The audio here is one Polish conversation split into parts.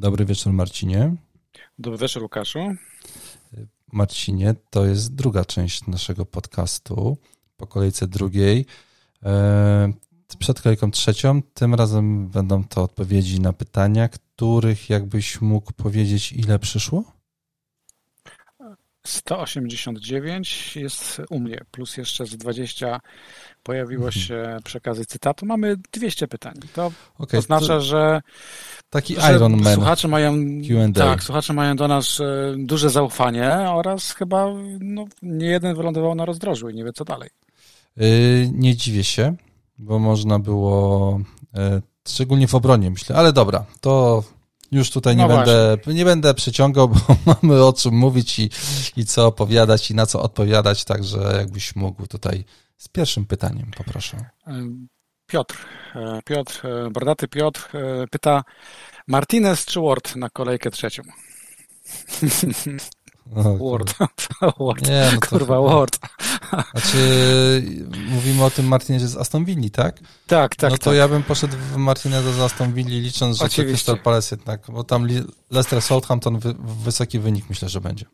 Dobry wieczór, Marcinie. Dobry wieczór, Łukaszu. Marcinie, to jest druga część naszego podcastu. Po kolejce drugiej. E, przed kolejką trzecią. Tym razem będą to odpowiedzi na pytania, których jakbyś mógł powiedzieć, ile przyszło? 189 jest u mnie, plus jeszcze z 20 pojawiło mhm. się przekazy cytatu. Mamy 200 pytań. To okay, oznacza, to że taki że Iron Man. Słuchacze mają, tak, słuchacze mają do nas e, duże zaufanie oraz chyba no, nie jeden wylądował na rozdrożu i nie wie co dalej. Yy, nie dziwię się, bo można było, yy, szczególnie w obronie myślę, ale dobra, to już tutaj nie, no będę, nie będę przyciągał, bo mamy o czym mówić i, i co opowiadać i na co odpowiadać, także jakbyś mógł tutaj z pierwszym pytaniem, poproszę. Piotr, e, Piotr, e, Bordaty Piotr e, pyta Martinez czy Ward na kolejkę trzecią? Ward. Ward. Nie, no Kurwa, Ward. Znaczy, mówimy o tym Martinezie z Aston Villa, tak? Tak, tak. No to tak. ja bym poszedł w Martineza z Aston Villa, licząc, że Oczywiście. to Crystal Palace jednak, bo tam Leicester Southampton wy, wysoki wynik myślę, że będzie.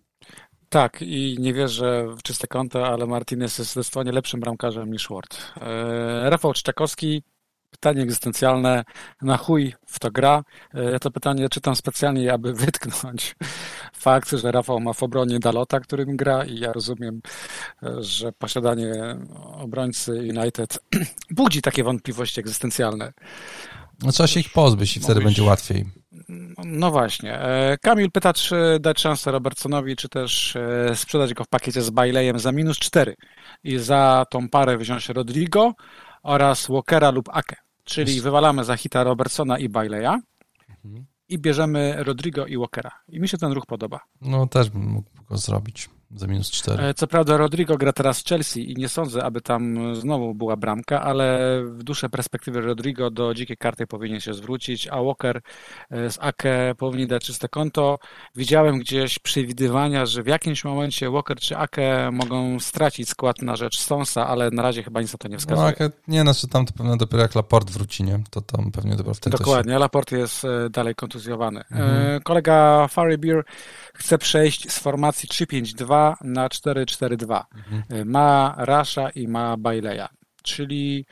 Tak, i nie wierzę w czyste konto, ale Martinez jest zdecydowanie lepszym bramkarzem niż Ward. E, Rafał Czczakowski pytanie egzystencjalne, na chuj w to gra. E, ja to pytanie czytam specjalnie, aby wytknąć fakt, że Rafał ma w obronie Dalota, którym gra i ja rozumiem, e, że posiadanie obrońcy United budzi takie wątpliwości egzystencjalne. No trzeba się ich pozbyć i wtedy będzie łatwiej. No właśnie. E, Kamil pyta, czy dać szansę Robertsonowi, czy też sprzedać go w pakiecie z Baileyem za minus 4 i za tą parę wziąć Rodrigo oraz Walkera lub Ake. Czyli wywalamy za hita Robertsona i Baileya mhm. i bierzemy Rodrigo i Walkera. I mi się ten ruch podoba. No też bym mógł go zrobić za minus 4. E, co prawda Rodrigo gra teraz w Chelsea i nie sądzę, aby tam znowu była bramka, ale w dłuższej perspektywie Rodrigo do dzikiej karty powinien się zwrócić, a Walker e, z Ake powinien dać czyste konto. Widziałem gdzieś przewidywania, że w jakimś momencie Walker czy Ake mogą stracić skład na rzecz Stonsa, ale na razie chyba nic na to nie wskazuje. No, Ake, nie, znaczy tam to pewnie dopiero jak Laport wróci, nie? To tam pewnie dopiero wtedy Dokładnie, się... Laport jest e, dalej kontuzjowany. Mhm. Kolega Fary Beer chce przejść z formacji 3-5-2 na 4-4-2. Mhm. E, ma Rasha i ma Baileya. Czyli,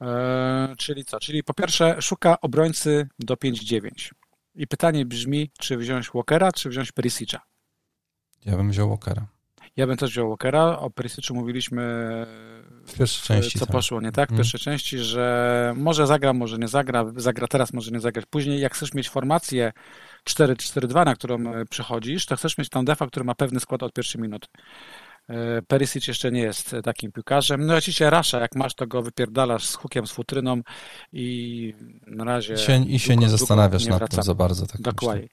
e, czyli co? Czyli po pierwsze szuka obrońcy do 5-9. I pytanie brzmi, czy wziąć Walkera, czy wziąć Perisicza? Ja bym wziął Walkera. Ja bym też wziął Walkera. O Perisiczu mówiliśmy w pierwszej części. Co tak. poszło nie tak? W mhm. pierwszej części, że może zagra, może nie zagra, zagra teraz, może nie zagrać. Później, jak chcesz mieć formację 4-4-2, na którą e, przychodzisz, to chcesz mieć tam defa, który ma pewny skład od pierwszej minuty. E, Perisic jeszcze nie jest takim piłkarzem. No oczywiście Rasza, jak masz, to go wypierdalasz z hukiem, z futryną i na razie... I się, i się nie zastanawiasz nad tym za bardzo. Tak Dokładnie.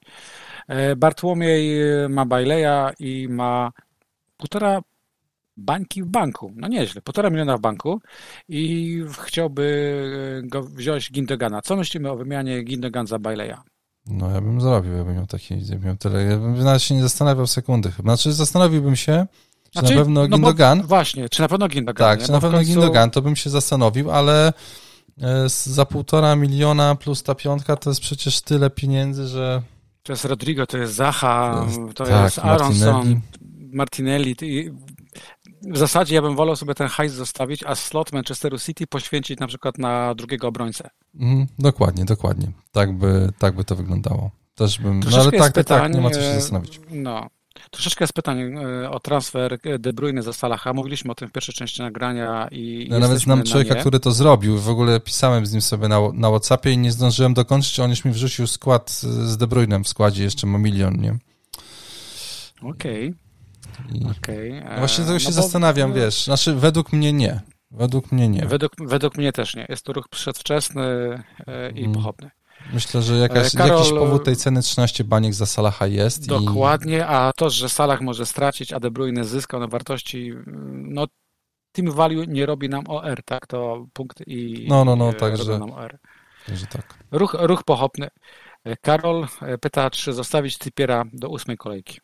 Myślę. Bartłomiej ma Baileya i ma półtora bańki w banku. No nieźle, półtora miliona w banku i chciałby go wziąć Gindogana. Co myślimy o wymianie Gindogan za Baileya? No ja bym zrobił, ja bym miał taki, miał tyle, ja bym nawet się nie zastanawiał sekundy chyba. Znaczy zastanowiłbym się, czy znaczy, na pewno no Gindogan. właśnie, czy na pewno Gindogan. Tak, nie? czy na pewno końcu... Gindogan, to bym się zastanowił, ale e, za półtora miliona plus ta piątka to jest przecież tyle pieniędzy, że... To jest Rodrigo, to jest Zaha, to tak, jest Aronson, Martinelli. Martinelli w zasadzie ja bym wolał sobie ten hajs zostawić, a slot Manchesteru City poświęcić na przykład na drugiego obrońcę. Mm, dokładnie, dokładnie. Tak by, tak by to wyglądało. Też bym, no ale tak, pytań, tak, nie ma co się zastanowić. No. Troszeczkę jest pytań e, o transfer De Bruyne za Salaha. Mówiliśmy o tym w pierwszej części nagrania i ja nawet znam człowieka, nie. który to zrobił. W ogóle pisałem z nim sobie na, na Whatsappie i nie zdążyłem dokończyć. On już mi wrzucił skład z De Bruynem w składzie. Jeszcze ma milion, nie? Okej. Okay. I... Okay. No właśnie tego się no zastanawiam, bo... wiesz, znaczy według mnie nie. Według mnie nie. Według, według mnie też nie. Jest to ruch przedwczesny e, i mm. pochopny. Myślę, że jakaś, Karol, jakiś powód tej ceny 13 baniek za Salaha jest. Dokładnie, i... a to, że Salah może stracić, a De Bruyne zyskał na wartości, no team value nie robi nam OR, tak? To punkt i No, no, no, także, nam OR. także tak. Ruch, ruch pochopny. E, Karol e, pyta, czy zostawić Typiera do ósmej kolejki.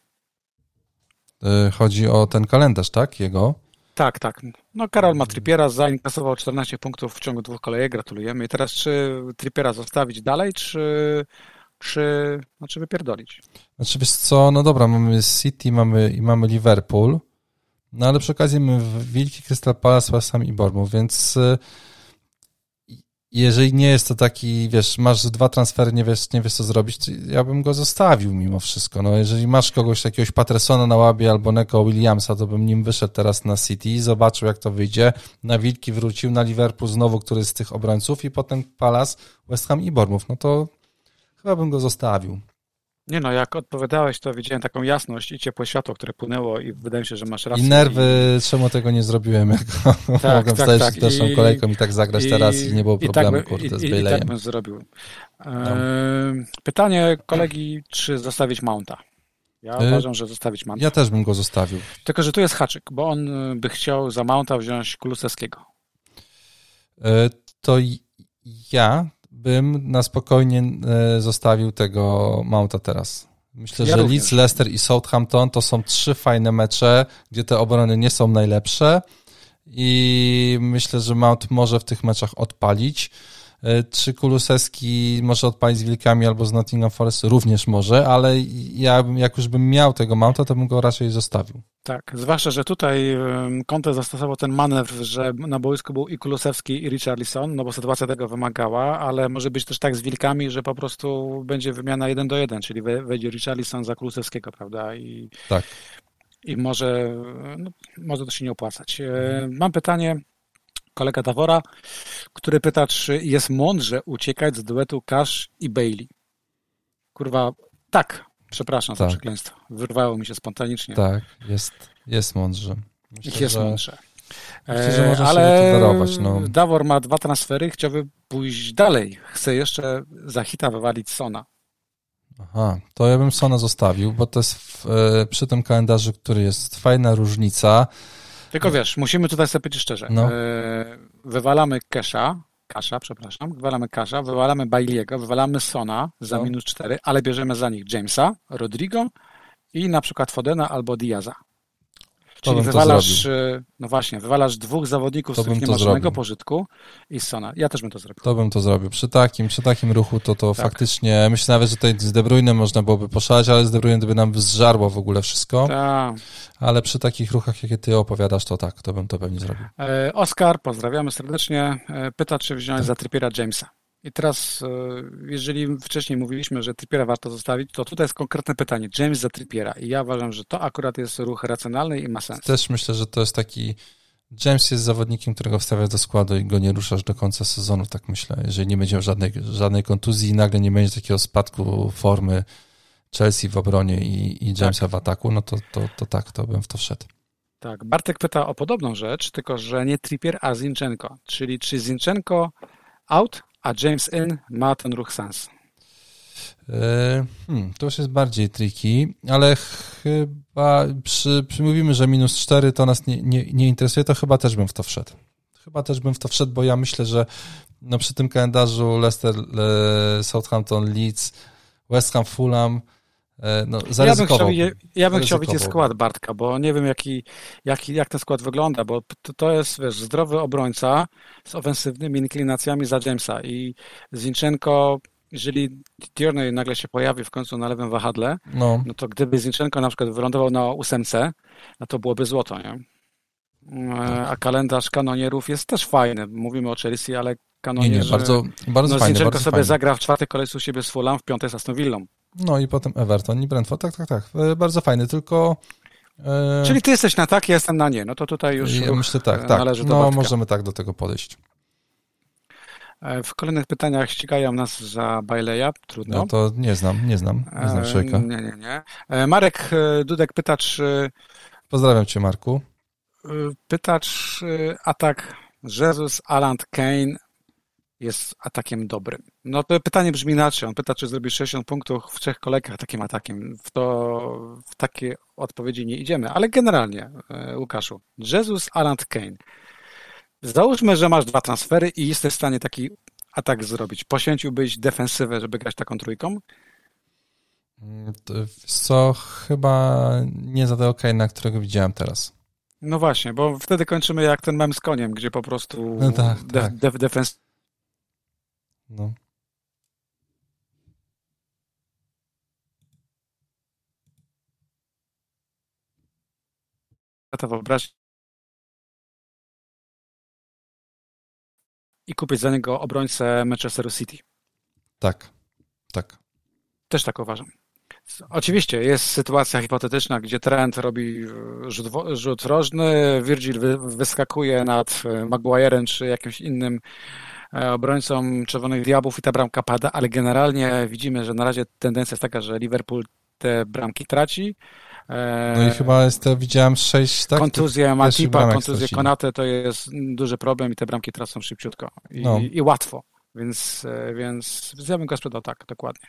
Y, chodzi o ten kalendarz, tak? Jego? Tak, tak. No Karol ma Trippiera, zainkasował 14 punktów w ciągu dwóch kolejek, gratulujemy. I teraz czy Trippiera zostawić dalej, czy czy znaczy wypierdolić? Znaczy wiesz co, no dobra, mamy City mamy, i mamy Liverpool, no ale przy okazji mamy Wilki, Crystal Palace, West Ham i Bournemouth, więc y, jeżeli nie jest to taki, wiesz, masz dwa transfery, nie wiesz, nie wiesz co zrobić, ja bym go zostawił mimo wszystko. No, jeżeli masz kogoś, jakiegoś Patresona na łabie albo Neko Williamsa, to bym nim wyszedł teraz na City, zobaczył jak to wyjdzie. Na Wilki wrócił, na Liverpool znowu, który z tych obrońców i potem Palace, West Ham i Bournemouth. No to chyba bym go zostawił. Nie no, jak odpowiadałeś, to widziałem taką jasność i ciepłe światło, które płynęło i wydaje mi się, że masz rację. I nerwy, i... czemu tego nie zrobiłem, jak tak, mogłem tak, tak. pierwszą I, kolejką i tak zagrać i, teraz i nie było problemu, tak, kurde, z Bale'em. I, tak bym zrobił. No. Pytanie kolegi, czy zostawić Mounta? Ja y uważam, że zostawić Mounta. Ja też bym go zostawił. Tylko, że tu jest haczyk, bo on by chciał za Mounta wziąć Kulusewskiego. Y to ja bym na spokojnie e, zostawił tego Mounta teraz. Myślę, ja że również. Leeds, Leicester i Southampton to są trzy fajne mecze, gdzie te obrony nie są najlepsze i myślę, że Mount może w tych meczach odpalić. E, czy Kulusewski może odpalić z Wilkami albo z Nottingham Forest? Również może, ale ja jak już bym miał tego Mounta, to bym go raczej zostawił. Tak, zwłaszcza, że tutaj Conte zastosował ten manewr, że na boisku był i Kulusewski i Richarlison, no bo sytuacja tego wymagała, ale może być też tak z Wilkami, że po prostu będzie wymiana jeden do jeden, czyli wejdzie Richarlison za Kulusewskiego, prawda? I, tak. I może, no, może to się nie opłacać. E, mam pytanie, kolega Tawora, który pyta, czy jest mądrze uciekać z duetu Cash i Bailey. Kurwa, tak, Przepraszam tak. za przekleństwo. Wyrwało mi się spontanicznie. Tak, jest, jest mądrze. Myślę, jest że, mądrze. Myślę, że może Ale darować, no. Dawor ma dwa transfery, chciałby pójść dalej. Chce jeszcze za hita wywalić Sona. Aha, to ja bym Sona zostawił, bo to jest w, e, przy tym kalendarzu, który jest fajna różnica. Tylko wiesz, musimy tutaj sobie powiedzieć szczerze. No. E, wywalamy Kesha, Kasza, przepraszam, wywalamy Kasza, wywalamy Bailiego, wywalamy Sona za no. minus 4, ale bierzemy za nich Jamesa, Rodrigo i na przykład Fodena albo Diaza. Czyli wywalasz, y, no właśnie, wywalasz dwóch zawodników, to z których nie masz żadnego pożytku i Sona. Ja też bym to zrobił. To bym to zrobił. Przy takim, przy takim ruchu to, to tak. faktycznie, myślę nawet, że tutaj z De Bruyne można byłoby poszaleć, ale z De Bruyne by nam zżarło w ogóle wszystko. Tak. Ale przy takich ruchach, jakie ty opowiadasz, to tak, to bym to pewnie zrobił. E, Oskar, pozdrawiamy serdecznie, e, pyta, czy wziąć tak. za Trippiera Jamesa. I teraz, e, jeżeli wcześniej mówiliśmy, że Trippiera warto zostawić, to tutaj jest konkretne pytanie. James za Trippiera. I ja uważam, że to akurat jest ruch racjonalny i ma sens. Też myślę, że to jest taki... James jest zawodnikiem, którego wstawiasz do składu i go nie ruszasz do końca sezonu, tak myślę. Jeżeli nie będzie żadnej, żadnej kontuzji i nagle nie będzie takiego spadku formy Chelsea w obronie i, i Jamesa tak. w ataku, no to, to, to tak, to bym w to wszedł. Tak, Bartek pyta o podobną rzecz, tylko że nie Trippier, a Zinchenko. Czyli czy Zinchenko out, a James In ma ten ruch sens. E, hmm, to już jest bardziej tricky, ale chyba przy, przy mówimy, że minus 4 to nas nie, nie, nie interesuje, to chyba też bym w to wszedł. Chyba też bym w to wszedł, bo ja myślę, że no przy tym kalendarzu Leicester, Southampton, Leeds, West Ham, Fulham, e, no, ja bym chciał, ja bym chciał widzieć skład Bartka, bo nie wiem jaki, jaki, jak ten skład wygląda, bo to, to jest wiesz, zdrowy obrońca z ofensywnymi inklinacjami za Jamesa i Zinchenko jeżeli Tierney nagle się pojawi w końcu na lewym wahadle, no, no to gdyby Zinchenko na przykład wylądował na ósemce, no to byłoby złoto, nie? E, a kalendarz kanonierów jest też fajny. Mówimy o Chelsea, ale kanonierzy... Nie, nie, bardzo, bardzo no, fajny. Zinchenko sobie fajny. zagra w czwartej kolejce u siebie z Fulham, w piątej z Aston Villą. No i potem Everton i Brentford, tak, tak, tak. E, bardzo fajny, tylko... E... Czyli ty jesteś na tak, ja jestem na nie. No to tutaj już ja myślę tak, tak. No możemy tak do tego podejść. E, w kolejnych pytaniach ścigają nas za Baileya. Trudno. No to nie znam, nie znam, nie znam e, człowieka. Nie, nie, nie. E, Marek Dudek pyta, czy... Pozdrawiam cię, Marku. Pyta, czy atak Jesus, Alan Kane jest atakiem dobrym. No to pytanie brzmi inaczej. On pyta, czy zrobi 60 punktów w trzech kolejkach takim atakiem. W, to, w takie odpowiedzi nie idziemy, ale generalnie, Łukaszu, Jesus, Alan Kane Załóżmy, że masz dwa transfery i jesteś w stanie taki atak zrobić. Poświęciłbyś defensywę, żeby grać taką trójką? Mm, co chyba nie za tego na którego widziałem teraz. No właśnie, bo wtedy kończymy jak ten mem z koniem, gdzie po prostu no tak, tak. De. No. to wyobraź i kupić za niego obrońcę Manchesteru City. Tak, tak. Też tak uważam. Oczywiście jest sytuacja hipotetyczna, gdzie Trent robi e, rzut, rzut rożny, Virgil wyskakuje nad e, Maguirem czy jakimś innym obrońcą Czerwonych Diabłów i ta bramka pada, ale generalnie widzimy, że na razie tendencja jest taka, że Liverpool te bramki traci. No i chyba jest to, widziałem sześć, tak? Kontuzja Matipa, kontuzja Konate to jest duży problem i te bramki tracą szybciutko i, no. i łatwo, więc, e, więc ja bym go sprzedał tak, dokładnie.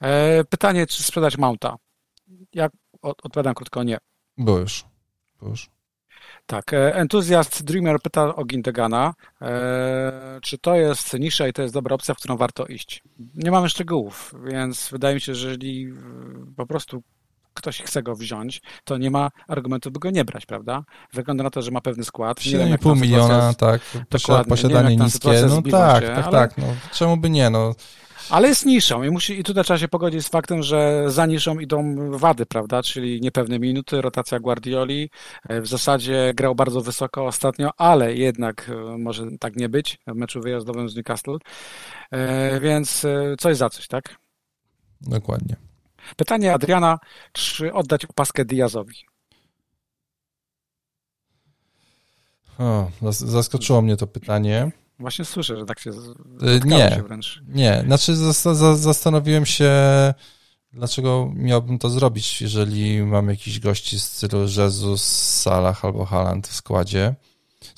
E, pytanie, czy sprzedać Mounta? Ja odpowiadam krótko, nie. Bo już. Bo już. Tak, e, entuzjast Dreamer pyta o Gindegana, e, czy to jest nisza i to jest dobra opcja, w którą warto iść. Nie mamy szczegółów, więc wydaje mi się, że jeżeli po prostu ktoś chce go wziąć, to nie ma argumentu, by go nie brać, prawda? Wygląda na to, że ma pewny skład. 7,5 miliona, tak. Dokładnie. Posiadanie niskie. No tak, tak, tak. No, czemu by nie? No. Ale jest niszą i, musi, i tutaj trzeba się pogodzić z faktem, że za niszą idą wady, prawda? Czyli niepewne minuty, rotacja Guardioli. E, w zasadzie grał bardzo wysoko ostatnio, ale jednak e, może tak nie być w meczu wyjazdowym z Newcastle. E, więc coś za coś, tak? Dokładnie. Pytanie Adriana, czy oddać opaskę Diazowi? O, zaskoczyło mnie to pytanie. Właśnie słyszę, że tak się y, nie, się wręcz. Nie, znaczy zastanowiłem się, dlaczego miałbym to zrobić, jeżeli mam jakiś gości z stylu Jezus, Salah albo Haaland w składzie.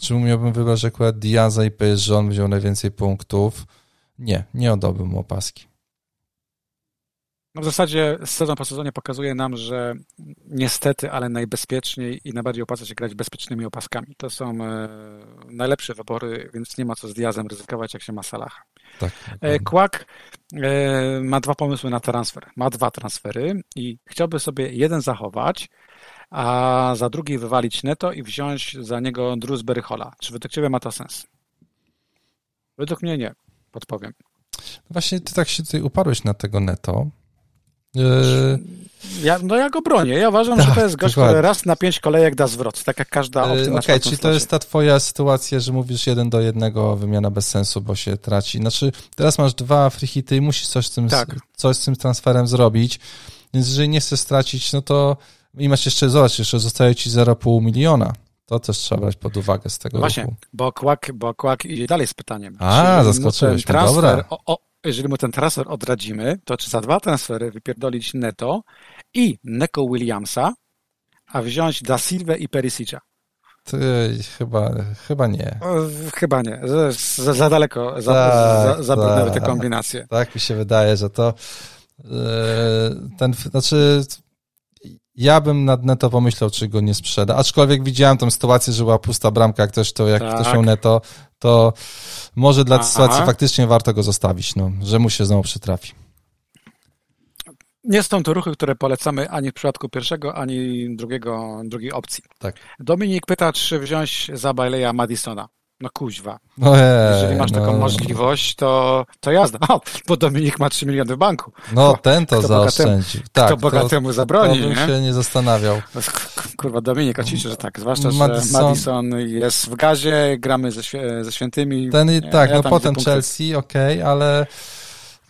Czy miałbym wybrać, że akurat Diaza i PSG on wziął najwięcej punktów? Nie, nie oddałbym mu opaski. No w zasadzie sezon po sezonie pokazuje nam, że niestety, ale najbezpieczniej i najbardziej opłaca się grać bezpiecznymi opaskami. To są e, najlepsze wybory, więc nie ma co z Diazem ryzykować, jak się ma Salaha. Tak, e, Kłak e, ma dwa pomysły na transfer. Ma dwa transfery i chciałby sobie jeden zachować, a za drugi wywalić netto i wziąć za niego Drewsbury Holla. Czy według Ciebie ma to sens? Według mnie nie, podpowiem. Właśnie ty tak się tutaj uparłeś na tego netto, Yy, ja, no ja go bronię. Ja uważam, tak, że to jest gość, dokładnie. który raz na pięć kolejek da zwrot, tak jak każda opcja. Okej, okay, czyli to jest ta twoja sytuacja, że mówisz jeden do jednego, wymiana bez sensu, bo się traci. Znaczy, teraz masz dwa free hity i musisz coś z tym, tak. coś z tym transferem zrobić, więc jeżeli nie chcesz stracić, no to i masz jeszcze, zobacz, jeszcze zostaje ci 0,5 miliona. To też trzeba brać pod uwagę z tego no Właśnie, bo Kłak, bo Kłak idzie dalej z pytaniem. A, zaskoczyłeś mnie, dobra. O, o, jeżeli mu ten transfer odradzimy, to czy za dwa transfery wypierdolić Neto i Neko Williamsa, a wziąć Da Silva i Perisic'a? Chyba, chyba nie. Chyba nie. Za, za daleko za, tak, za, za tak, te kombinacje. Tak mi się wydaje, że to e, ten, znaczy ja bym nad Neto pomyślał, czy go nie sprzeda. Aczkolwiek widziałem tą sytuację, że była pusta bramka, jak ktoś to, jak tak. ktoś miał Neto, to może dla tej sytuacji faktycznie warto go zostawić, no, że mu się znowu przytrafi. Nie są to ruchy, które polecamy ani w przypadku pierwszego, ani drugiego, drugiej opcji. Tak. Dominik pyta, czy wziąć za Baileya Madisona. No kuźwa. Je, Jeżeli masz taką no. możliwość, to, to jazda. O, bo Dominik ma 3 miliony w banku. No, ten to zaoszczędził. Tak, kto bogatemu to, zabroni, to bym nie? się nie zastanawiał. Kurwa, Dominik, oczywiście, że tak. Zwłaszcza, Madison, że Madison jest w gazie, gramy ze, ze świętymi. Ten, nie, tak, ja no potem Chelsea, okej, okay, ale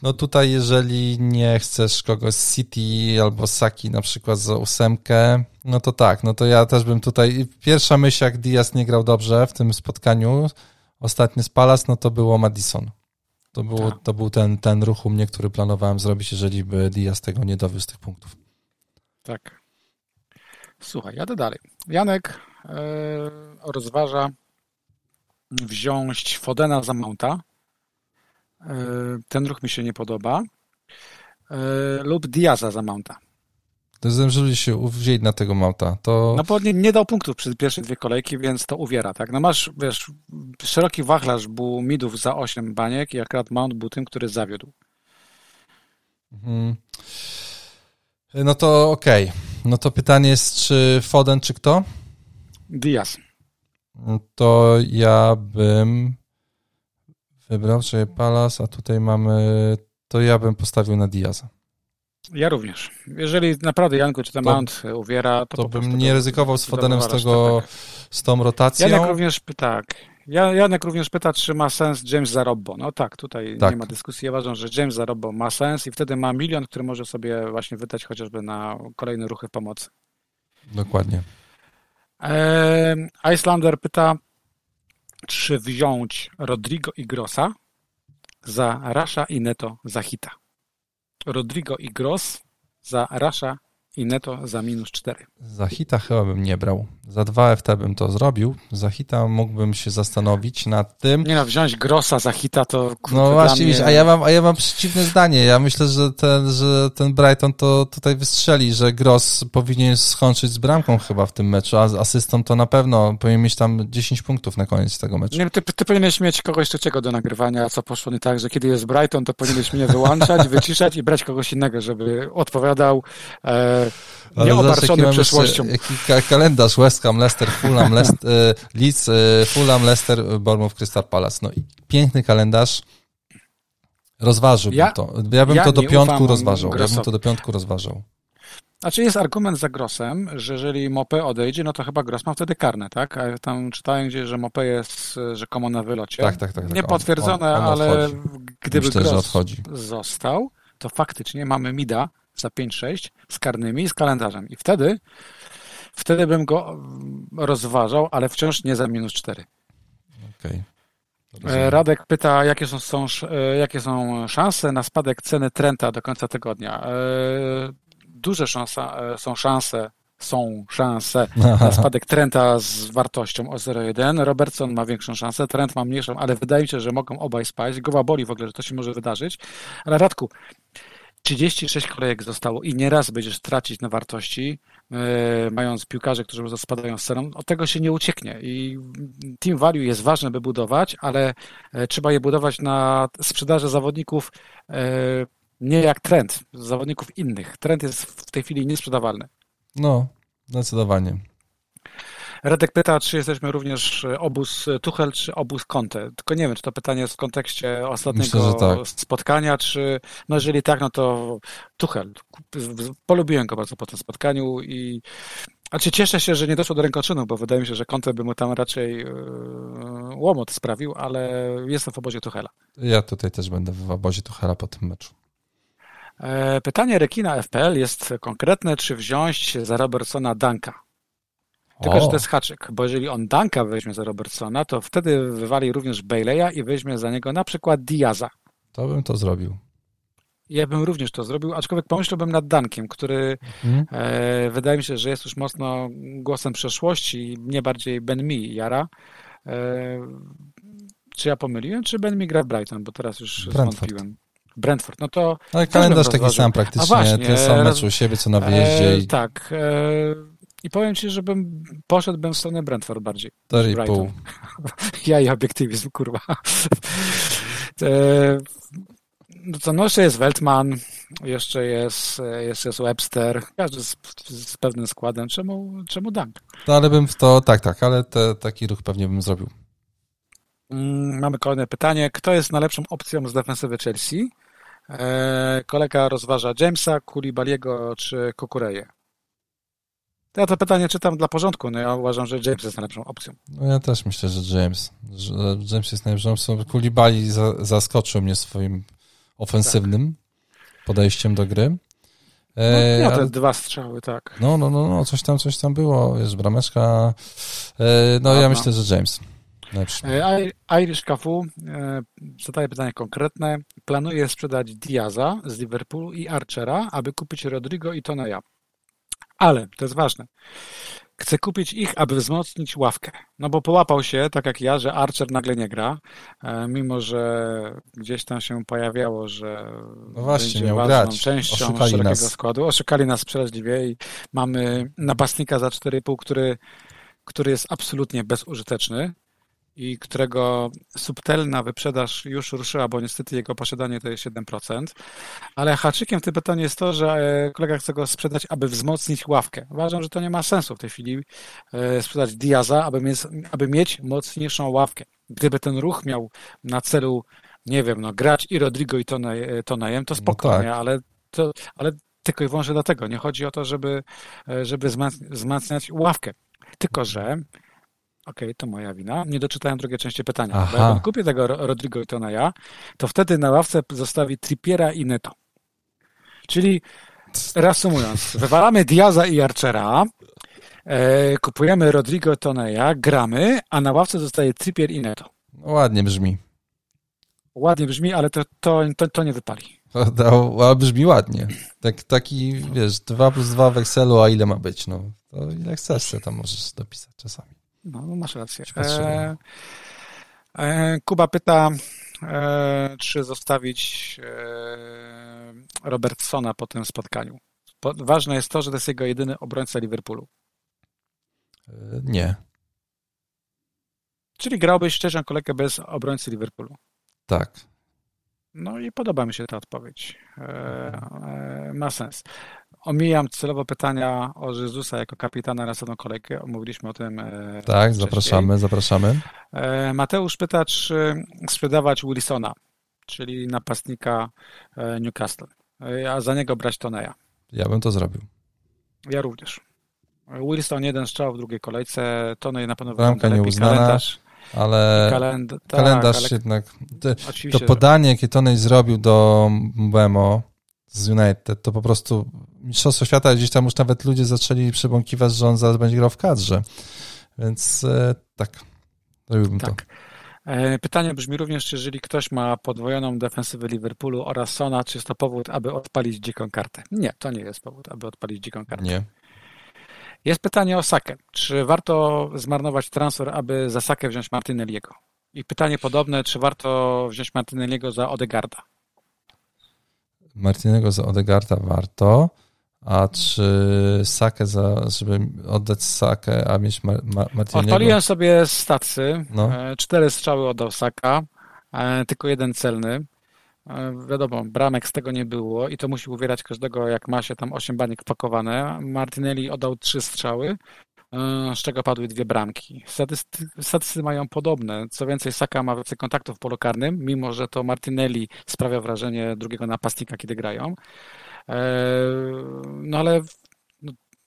no tutaj jeżeli nie chcesz kogoś z City albo Saki na przykład za ósemkę, no to tak, no to ja też bym tutaj, pierwsza myśl jak Diaz nie grał dobrze w tym spotkaniu, ostatni z Palace, no to było Madison. To, było, tak. to był ten, ten ruch u mnie, który planowałem zrobić, jeżeli by Diaz tego nie dowiózł tych punktów. Tak. Słuchaj, jadę dalej. Janek yy, rozważa wziąć Fodena za Mounta. Yy, ten ruch mi się nie podoba. Yy, lub Diaza za Mounta. To ludzie się wzięli na tego Mounta. To... No bo nie, nie dał punktów przez pierwsze dwie kolejki, więc to uwiera, tak? No masz, wiesz, szeroki wachlarz był midów za 8 baniek i akurat Mount był tym, który zawiódł. Mhm. No to okej. Okay. No to pytanie jest, czy Foden, czy kto? Diaz. To ja bym wybrał, czy Palas, a tutaj mamy, to ja bym postawił na Diaza. Ja również. Jeżeli naprawdę Janku czy ten to, Mount uwiera, to, to bym nie ryzykował z Fodenem z, tego, z tą rotacją. Janek również, tak. Janek również pyta, czy ma sens James Zarobbo. No tak, tutaj tak. nie ma dyskusji. Ja uważam, że James Zarobbo ma sens i wtedy ma milion, który może sobie właśnie wydać chociażby na kolejne ruchy pomocy. Dokładnie. Icelander pyta, czy wziąć Rodrigo i Grossa za Rasha i Neto za hita. Rodrigo i Gross za Rasha i netto za minus 4. Za hita chyba bym nie brał. Za 2 FT bym to zrobił. Za hita mógłbym się zastanowić nad tym. Nie no, wziąć Grossa za hita to kurde, No właśnie, mnie... a, ja mam, a ja mam przeciwne zdanie. Ja myślę, że ten, że ten Brighton to tutaj wystrzeli, że Gross powinien skończyć z bramką chyba w tym meczu, a asystą to na pewno powinien mieć tam 10 punktów na koniec tego meczu. Nie, ty, ty powinieneś mieć kogoś trzeciego do nagrywania, co poszło nie tak, że kiedy jest Brighton, to powinieneś mnie wyłączać, wyciszać i brać kogoś innego, żeby odpowiadał e, nie obarczony przeszłością. Jaki, kalendarz West Ham, Leicester, Fulham, Leicester, e, Leeds, e, Fulham, Leicester, Bournemouth, Crystal Palace. No i piękny kalendarz. Rozważyłbym ja, to. Ja bym ja to do piątku rozważał. Ja bym to do piątku rozważał. Znaczy jest argument za Grossem, że jeżeli Mopé odejdzie, no to chyba Gross ma wtedy karne, tak? A tam czytałem gdzieś, że Mopé jest rzekomo na wylocie. Tak, tak, tak. tak. Niepotwierdzone, on, on ale gdyby Myślę, Gross został, to faktycznie mamy Mida za 5-6 z karnymi i z kalendarzem. I wtedy, wtedy bym go rozważał, ale wciąż nie za minus 4. Okej. Okay. Radek pyta, jakie są, są, e, jakie są szanse na spadek ceny Trenta do końca tygodnia. E, duże szanse, są szanse są szanse na spadek Trenta z wartością o 0,1. Robertson ma większą szansę, Trent ma mniejszą, ale wydaje mi się, że mogą obaj spaść. Głowa boli w ogóle, że to się może wydarzyć. Ale Radku, 36 kolejek zostało i nieraz będziesz tracić na wartości, yy, mając piłkarzy, którzy spadają z ceną. Od tego się nie ucieknie i team value jest ważne, by budować, ale yy, trzeba je budować na sprzedaży zawodników yy, nie jak trend, zawodników innych. Trend jest w tej chwili niesprzedawalny. No, zdecydowanie. Radek pyta, czy jesteśmy również e, obóz Tuchel, czy obóz Conte. Tylko nie wiem, czy to pytanie jest w kontekście ostatniego Myślę, tak. spotkania, czy no jeżeli tak, no to Tuchel. Polubiłem go bardzo po tym spotkaniu i a czy cieszę się, że nie doszło do rękoczynu, bo wydaje mi się, że Conte by mu tam raczej yy, łomot sprawił, ale jestem w obozie Tuchela. Ja tutaj też będę w obozie Tuchela po tym meczu. E, pytanie Rekina FPL jest konkretne, czy wziąć za Robertsona Danka? Tylko, o. że to jest haczyk, bo jeżeli on Danka weźmie za Robertsona, to wtedy wywali również Bailey'a i weźmie za niego na przykład Diaza. To bym to zrobił. Ja bym również to zrobił, aczkolwiek pomyślałbym nad Dankiem, który hmm. e, wydaje mi się, że jest już mocno głosem przeszłości, nie bardziej Ben Mi jara. E, czy ja pomyliłem, czy Ben Mi gra w Brighton, bo teraz już Brentford. zwątpiłem. Brentford, no to... Ale kalendarz taki sam praktycznie, właśnie, ten sam mecz u siebie, co na wyjeździe. E, i... Tak, e, i powiem ci, żebym poszedłbym w stronę Brentford bardziej. pół. ja i obiektywizm, kurwa. E, no to no jeszcze jest Weltman, jeszcze jest, jeszcze jest Webster, każdy z, z pewnym składem. Czemu, czemu Dunk? No ale bym w to, tak, tak, ale te, taki ruch pewnie bym zrobił. Mm, mamy kolejne pytanie. Kto jest najlepszą opcją z defensywy Chelsea? E, kolega rozważa Jamesa, Kulibaliego czy Kukureje. Ja to pytanie czytam dla porządku. No ja uważam, że James jest najlepszą opcją. No ja też myślę, że James. Że James jest najlepszą opcją. Kulibali za, zaskoczył mnie swoim ofensywnym tak. podejściem do gry. E, no, miał te dwa strzały, tak. No, no, no, no, coś tam, coś tam było. Jest brameczka. E, no, ja myślę, że James. Lepszy. E, Irish Cafu e, zadaje pytanie konkretne. Planuje sprzedać Diaza z Liverpoolu i Archera, aby kupić Rodrigo i Toneja. Ale, to jest ważne, chcę kupić ich, aby wzmocnić ławkę. No bo połapał się, tak jak ja, że Archer nagle nie gra, e, mimo że gdzieś tam się pojawiało, że no właśnie, będzie ważną grać. częścią Oszukali szerokiego nas. składu. Oszukali nas przeraźliwie i mamy napastnika za 4,5, który, który jest absolutnie bezużyteczny i którego subtelna wyprzedaż już ruszyła, bo niestety jego posiadanie to jest 7%. Ale haczykiem w tym pytaniu jest to, że e, kolega chce go sprzedać, aby wzmocnić ławkę. Uważam, że to nie ma sensu w tej chwili e, sprzedać Diaza, aby mieć, aby mieć mocniejszą ławkę. Gdyby ten ruch miał na celu, nie wiem, no, grać i Rodrigo i Tonajem, to no spokojnie, no tak. ale, to, ale tylko i wyłącznie dlatego. Nie chodzi o to, żeby, żeby wzmacniać ławkę. Tylko, że okej, okay, to moja wina. Nie doczytałem drugiej części pytania. Aha. Bo jak kupię tego Rodrigo Toneja, to wtedy na ławce zostawi Trippiera i Neto. Czyli reasumując, wywalamy Diaza i Archera, e, kupujemy Rodrigo Toneja, gramy, a na ławce zostaje Trippier i Neto. No, ładnie brzmi. Ładnie brzmi, ale to, to, to, to nie wypali. Ale brzmi ładnie. Tak, taki, wiesz, 2 plus 2 w Excelu, a ile ma być? No, to ile chcesz, to tam możesz dopisać czasami. No, no masz rację. E, e, Kuba pyta, e, czy zostawić e, Robertsona po tym spotkaniu. Ważne jest to, że to jest jego jedyny obrońca Liverpoolu. E, nie. Czyli grałbyś szczerze kolegę bez obrońcy Liverpoolu. Tak. No i podoba mi się ta odpowiedź. E, e, ma sens. Omijam celowo pytania o Jezusa jako kapitana na następną kolejkę. Omówiliśmy o tym. E, tak, wcześniej. zapraszamy, zapraszamy. Mateusz pyta, czy sprzedawać Wilsona, czyli napastnika Newcastle, a za niego brać Toneja. Ja bym to zrobił. Ja również. Wilson jeden strzał w drugiej kolejce, Tonej na pewno Bramka nieuznana. Kalendarz ale kalend tak, kalendarz ale... jednak. To, to podanie, jakie Tonej zrobił do Mbemo z United, to po prostu Mistrzostwo Świata, gdzieś tam już nawet ludzie zaczęli przebąkiwać, że on zaraz będzie grał w kadrze. Więc e, tak, robiłbym tak. to. E, pytanie brzmi również, czy jeżeli ktoś ma podwojoną defensywę Liverpoolu oraz Sona, czy jest to powód, aby odpalić dziką kartę? Nie, to nie jest powód, aby odpalić dziką kartę. Nie. Jest pytanie o Sakę. Czy warto zmarnować transfer, aby za Sakę wziąć Martinelliego? I pytanie podobne, czy warto wziąć Martinelliego za Odegarda? Martinelliego za Odegarda warto, a czy Sakę za, żeby oddać Sakę, a mieć Mar Martinelliego? Odpaliłem sobie stacy. No. E, cztery strzały oddał Saka, e, tylko jeden celny. Wiadomo, bramek z tego nie było i to musi uwierać każdego, jak ma się tam 8 baniek wpakowane. Martinelli oddał trzy strzały, e, z czego padły dwie bramki. Statysty, statystyki mają podobne. Co więcej, Saka ma więcej kontaktów w polu karnym, mimo że to Martinelli sprawia wrażenie drugiego napastnika, kiedy grają. E, no ale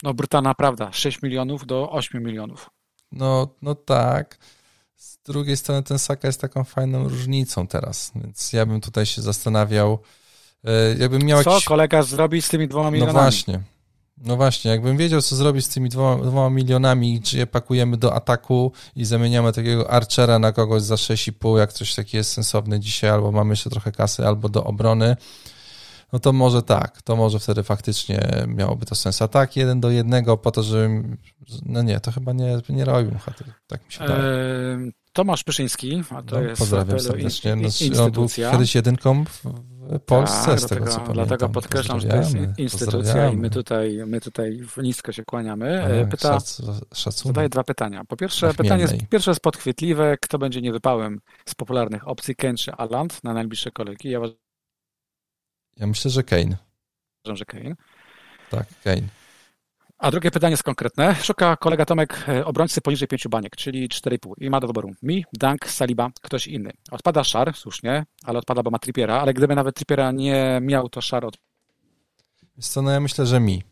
no, brutalna prawda, 6 milionów do 8 milionów. No, no tak. Z drugiej strony ten Saka jest taką fajną różnicą teraz, więc ja bym tutaj się zastanawiał, e, jakbym miał Co jakiś... kolega zrobi z tymi dwoma no milionami? No właśnie, no właśnie, jakbym wiedział, co zrobić z tymi dwoma, dwoma milionami, czy je pakujemy do ataku i zamieniamy takiego Archera na kogoś za 6,5, jak coś takie jest sensowne dzisiaj, albo mamy jeszcze trochę kasy, albo do obrony, no to może tak, to może wtedy faktycznie miałoby to sens. A tak, jeden do jednego po to, żebym, no nie, to chyba nie, nie robił, tak mi się wydaje. Tomasz Pyszyński, a to no, jest pozdrawiam serdecznie. No, instytucja. On był kiedyś jedynką w Polsce, tak, z tego dlatego, co pamiętam. Dlatego podkreślam, że to jest instytucja i my tutaj, my tutaj nisko się kłaniamy. Tak, Pyta, szac, zadaję dwa pytania. Po pierwsze, pytanie jest, pierwsze jest podchwytliwe. Kto będzie niewypałem z popularnych opcji, Ken czy Aland na najbliższe kolejki? Ja, ja myślę, że Kane. Uważam, że Kane. Tak, Kane. A drugie pytanie jest konkretne. Szuka kolega Tomek e, obrońcy poniżej 5 baniek, czyli 4,5 i ma do wyboru mi, Dunk, Saliba, ktoś inny. Odpada Szar, słusznie, ale odpada, bo ma Trippiera, ale gdyby nawet Trippiera nie miał, to Szar od... Wiesz co, no ja myślę, że mi.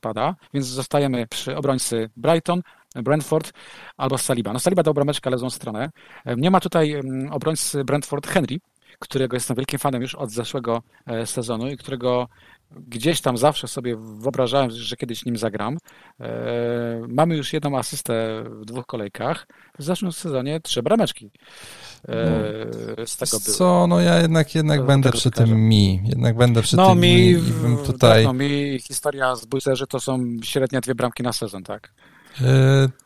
Pada, więc zostajemy przy obrońcy Brighton, Brentford albo Saliba. No Saliba dał brameczkę, ale złą stronę. E, nie ma tutaj mm, obrońcy Brentford Henry, którego jestem wielkim fanem już od zeszłego e, sezonu i którego gdzieś tam zawsze sobie wyobrażałem, że kiedyś nim zagram. E, mamy już jedną asystę w dwóch kolejkach. W zeszłym sezonie trzy brameczki. E, no, z tego było. Co, no ja jednak, jednak będę przy tym mi. Jednak będę przy no, tym mi. mi tutaj... Tak, no mi historia z Bujcerzy to są średnia dwie bramki na sezon, tak?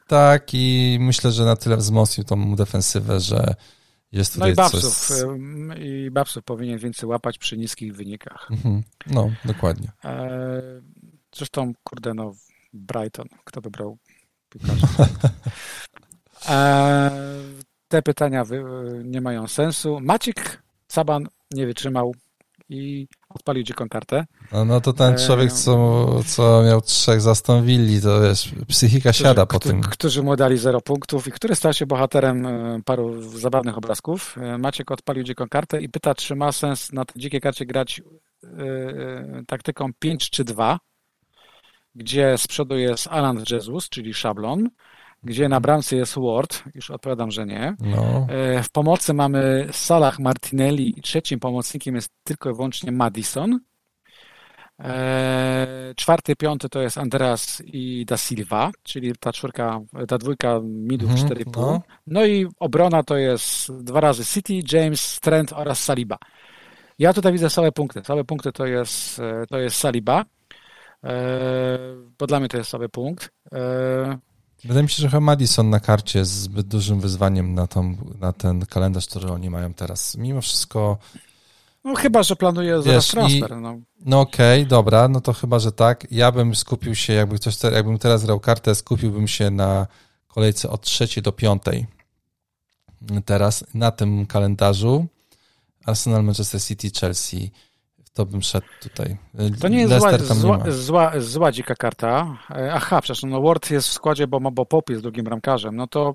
tak i myślę, że na tyle wzmocnił tą defensywę, że jest no i Babsów, coś... i Babsów powinien więcej łapać przy niskich wynikach. Mhm. No, dokładnie. E, zresztą, kurde, no, Brighton, kto wybrał piłkarza? E, te pytania nie mają sensu. Maciek Saban nie wytrzymał i odpalił dziką kartę. No, no to ten człowiek, co, co miał trzech zastąpili, to wiesz, psychika siada po tym. Którzy mu dali zero punktów i który stał się bohaterem e, paru zabawnych obrazków. E, Maciek odpalił dziką kartę i pyta, czy ma sens na tej dzikiej karcie grać taktyką 5 czy 2, gdzie z przodu jest Alan Jesus, czyli szablon, gdzie na bramce jest Ward, już odpowiadam, że nie. No. W pomocy mamy Salah Martinelli i trzecim pomocnikiem jest tylko i wyłącznie Madison. Eee, czwarty, piąty to jest Andreas i Da Silva, czyli ta czwórka, ta dwójka midów mm, 4,5. No. no i obrona to jest dwa razy City, James, Trent oraz Saliba. Ja tutaj widzę same punkty. Same punkty to jest, e, to jest Saliba, bo dla mnie to jest słaby punkt. Wydaje mi się, że Madison na karcie jest zbyt dużym wyzwaniem na, tą, na ten kalendarz, który oni mają teraz. Mimo wszystko no chyba, że planuje zaraz transfer. I, no, no okej, okay, dobra, no to chyba, że tak. Ja bym skupił się, jakby ktoś, jakbym teraz grał kartę, skupiłbym się na kolejce od trzeciej do piątej. Teraz na tym kalendarzu Arsenal, Manchester City, Chelsea. To bym szedł tutaj. To nie jest zła, zła, zła, zła, dzika karta. E, aha, przepraszam, no Ward jest w składzie, bo, bo Pop jest drugim bramkarzem. No to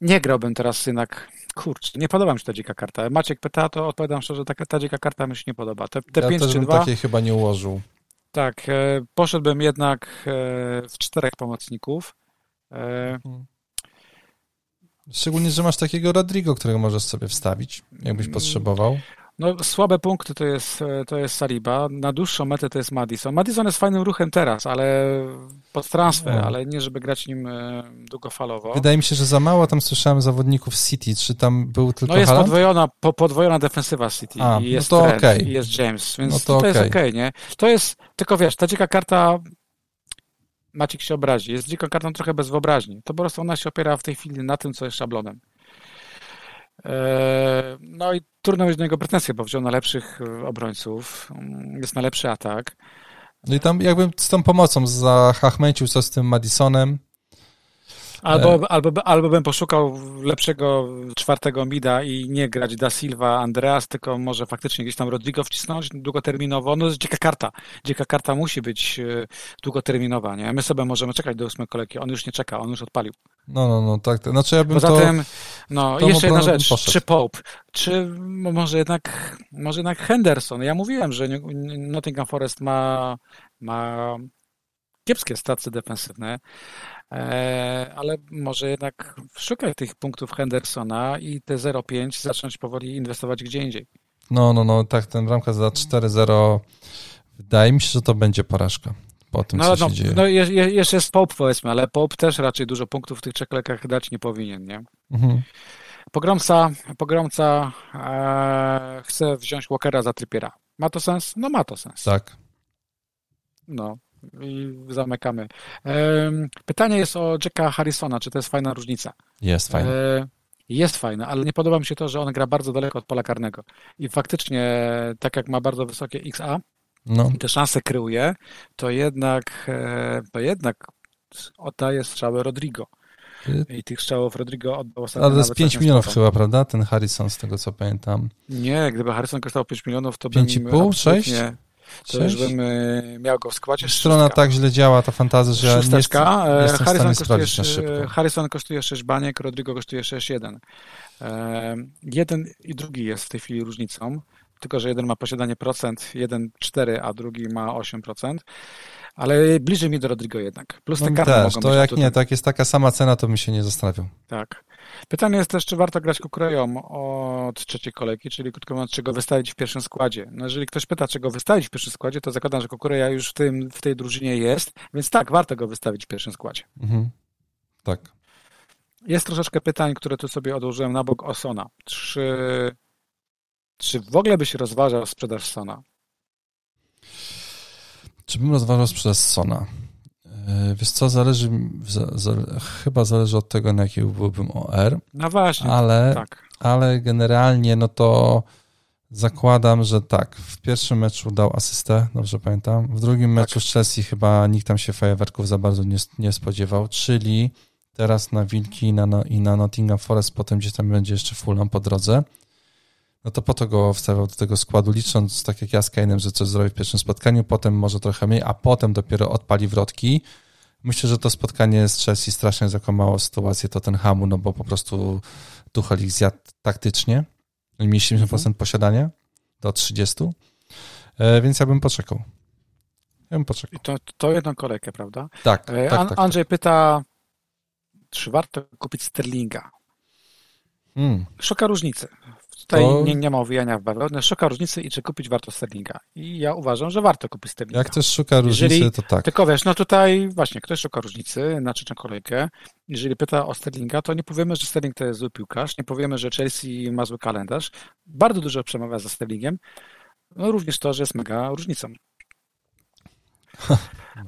nie grałbym teraz jednak kurczę, nie podoba mi się ta dzika karta. Maciek pyta, to odpowiadam szczerze, ta, ta dzika karta mi się nie podoba. Te, te ja 5 też czy bym 2, takiej chyba nie ułożył. Tak, e, poszedłbym jednak e, w czterech pomocników. E. Szczególnie, że masz takiego Rodrigo, którego możesz sobie wstawić, jakbyś potrzebował. No, słabe punkty to jest, to jest Saliba, na dłuższą metę to jest Madison. Madison jest fajnym ruchem teraz, ale pod transfer, no. ale nie żeby grać nim e, długofalowo. Wydaje mi się, że za mało tam słyszałem zawodników City, czy tam był tylko No jest podwojona, po, podwojona defensywa City A, i no jest no Trent, okay. i jest James, więc no to, to okay. jest okej, okay, nie? To jest, tylko wiesz, ta dzika karta Maciek się obrazi, jest dziką kartą trochę bez wyobraźni. To po prostu ona się opiera w tej chwili na tym, co jest szablonem. E, no i trudno mieć do niego pretensje, bo wziął najlepszych obrońców, mm, jest najlepszy atak. No i tam jakbym z tą pomocą zahachmęcił co z tym Madisonem, Albo, e. albo, albo bym poszukał lepszego czwartego mida i nie grać Da Silva, Andreas, tylko może faktycznie gdzieś tam Rodrigo wcisnąć długoterminowo. No jest dzika karta. Dzika karta musi być e, długoterminowa, nie? My sobie możemy czekać do ósmej kolejki. On już nie czeka, on już odpalił. No, no, no, tak. Znaczy ja bym Poza to... tym, no, jeszcze jedna rzecz. Czy Pope, czy może jednak, może jednak Henderson. Ja mówiłem, że Nottingham Forest ma, ma kiepskie stacje defensywne, e, ale może jednak szukać tych punktów Hendersona i te 0,5 zacząć powoli inwestować gdzie indziej. No, no, no, tak, ten bramka za 4-0 wydaje mi się, że to będzie porażka po tym, no, co no, się dzieje. No, jeszcze jest Pope, powiedzmy, ale Pope też raczej dużo punktów w tych czeklekach dać nie powinien, nie? Mhm. Pogromca, pogromca e, chce wziąć Walkera za Trippiera. Ma to sens? No ma to sens. Tak. No i zamykamy. Pytanie jest o Jacka Harrisona, czy to jest fajna różnica? Jest fajna. E, jest fajna, ale nie podoba mi się to, że on gra bardzo daleko od pola karnego. I faktycznie, tak jak ma bardzo wysokie XA no. i te szanse kryuje, to jednak, e, to jednak oddaje strzały Rodrigo. I tych strzałów Rodrigo oddał ostatnio. Ale z 5 milionów chyba, prawda? Ten Harrison, z tego co pamiętam. Nie, gdyby Harrison kosztował 5 milionów, to 5,5, 6? To już bym e, miał go w składzie. Strona szóstka. tak źle działa, ta fantazja, że Szósteczka. nie, jest, nie Harrison, kosztuje, Harrison kosztuje 6 baniek, Rodrigo kosztuje 6,1. E, jeden i drugi jest w tej chwili różnicą, tylko że jeden ma posiadanie procent, jeden 4, a drugi ma 8%. Ale bliżej mi do Rodrigo jednak. Plus te no karty też, to jak tutaj. nie, tak jest taka sama cena, to bym się nie zastanawiał. Tak. Pytanie jest też, czy warto grać kukurejom od trzeciej kolejki, czyli krótko mówiąc, czego wystawić w pierwszym składzie. No jeżeli ktoś pyta, czego wystawić w pierwszym składzie, to zakładam, że kukureja już w, tym, w tej drużynie jest, więc tak, warto go wystawić w pierwszym składzie. Mhm. Tak. Jest troszeczkę pytań, które tu sobie odłożyłem na bok o Sona. Czy, czy w ogóle byś rozważał sprzedaż Sona? Czy bym rozważał sprzedaż Sona? E, wiesz co, zależy, chyba zależy od tego, na jaki byłbym OR. No właśnie, ale, tak. Ale generalnie, no to zakładam, że tak. W pierwszym meczu dał asystę, dobrze pamiętam. W drugim tak. meczu z Chelsea chyba nikt tam się fajerwerków za bardzo nie, nie spodziewał, czyli teraz na Wilki i na, i na Nottingham Forest, potem gdzieś tam będzie jeszcze Fulham po drodze no to po to go wstawiał do tego składu, licząc tak jak ja z Kane'em, że coś zrobi w pierwszym spotkaniu, potem może trochę mniej, a potem dopiero odpali wrotki. Myślę, że to spotkanie z Chelsea strasznie zakłamało sytuację Tottenhamu, no bo po prostu Tuchel ich zjadł taktycznie. Mieli 70% mhm. posiadania do 30%. E, więc ja bym poczekał. Ja bym poczekał. I to, to jedną kolejkę, prawda? Tak, tak, tak, tak. Andrzej pyta, czy warto kupić Sterlinga? Hmm. Szuka różnicy. Tutaj to... nie, nie ma owijania w bawełnę. Szuka różnicy i czy kupić warto Sterlinga. I ja uważam, że warto kupić Sterlinga. Jak ktoś szuka różnicy, Jeżeli, to tak. Tylko wiesz, no tutaj właśnie ktoś szuka różnicy na trzecią kolejkę. Jeżeli pyta o Sterlinga, to nie powiemy, że Sterling to jest zły piłkarz, nie powiemy, że Chelsea ma zły kalendarz. Bardzo dużo przemawia za Sterlingiem. No również to, że jest mega różnicą.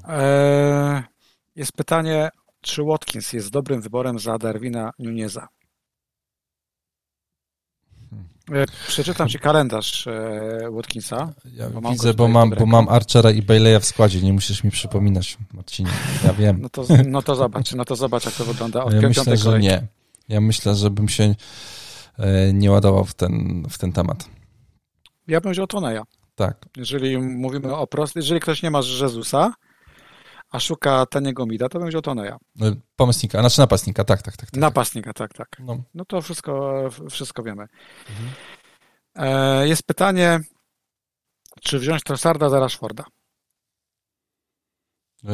E, jest pytanie, czy Watkins jest dobrym wyborem za Darwina Nuneza? E, przeczytam Ci kalendarz e, Watkinsa. Ja bo widzę, bo mam, bo mam Archera i Bayleya w składzie, nie musisz mi przypominać, Marcinie. Ja wiem. No to, no to zobacz, no to zobacz, jak to wygląda od ja myślę, że nie. Ja myślę, że bym się nie ładował w ten, w ten temat. Ja bym wziął Toneja. Tak. Jeżeli mówimy o prostym, jeżeli ktoś nie ma Jezusa, a szuka taniego mida, to bym wziął Toneja. E, pomocnika, znaczy napastnika, tak, tak, tak. tak. Napastnika, tak, tak. No, no to wszystko, wszystko wiemy. Mhm. E, jest pytanie, czy wziąć Trossarda za Rashforda? E,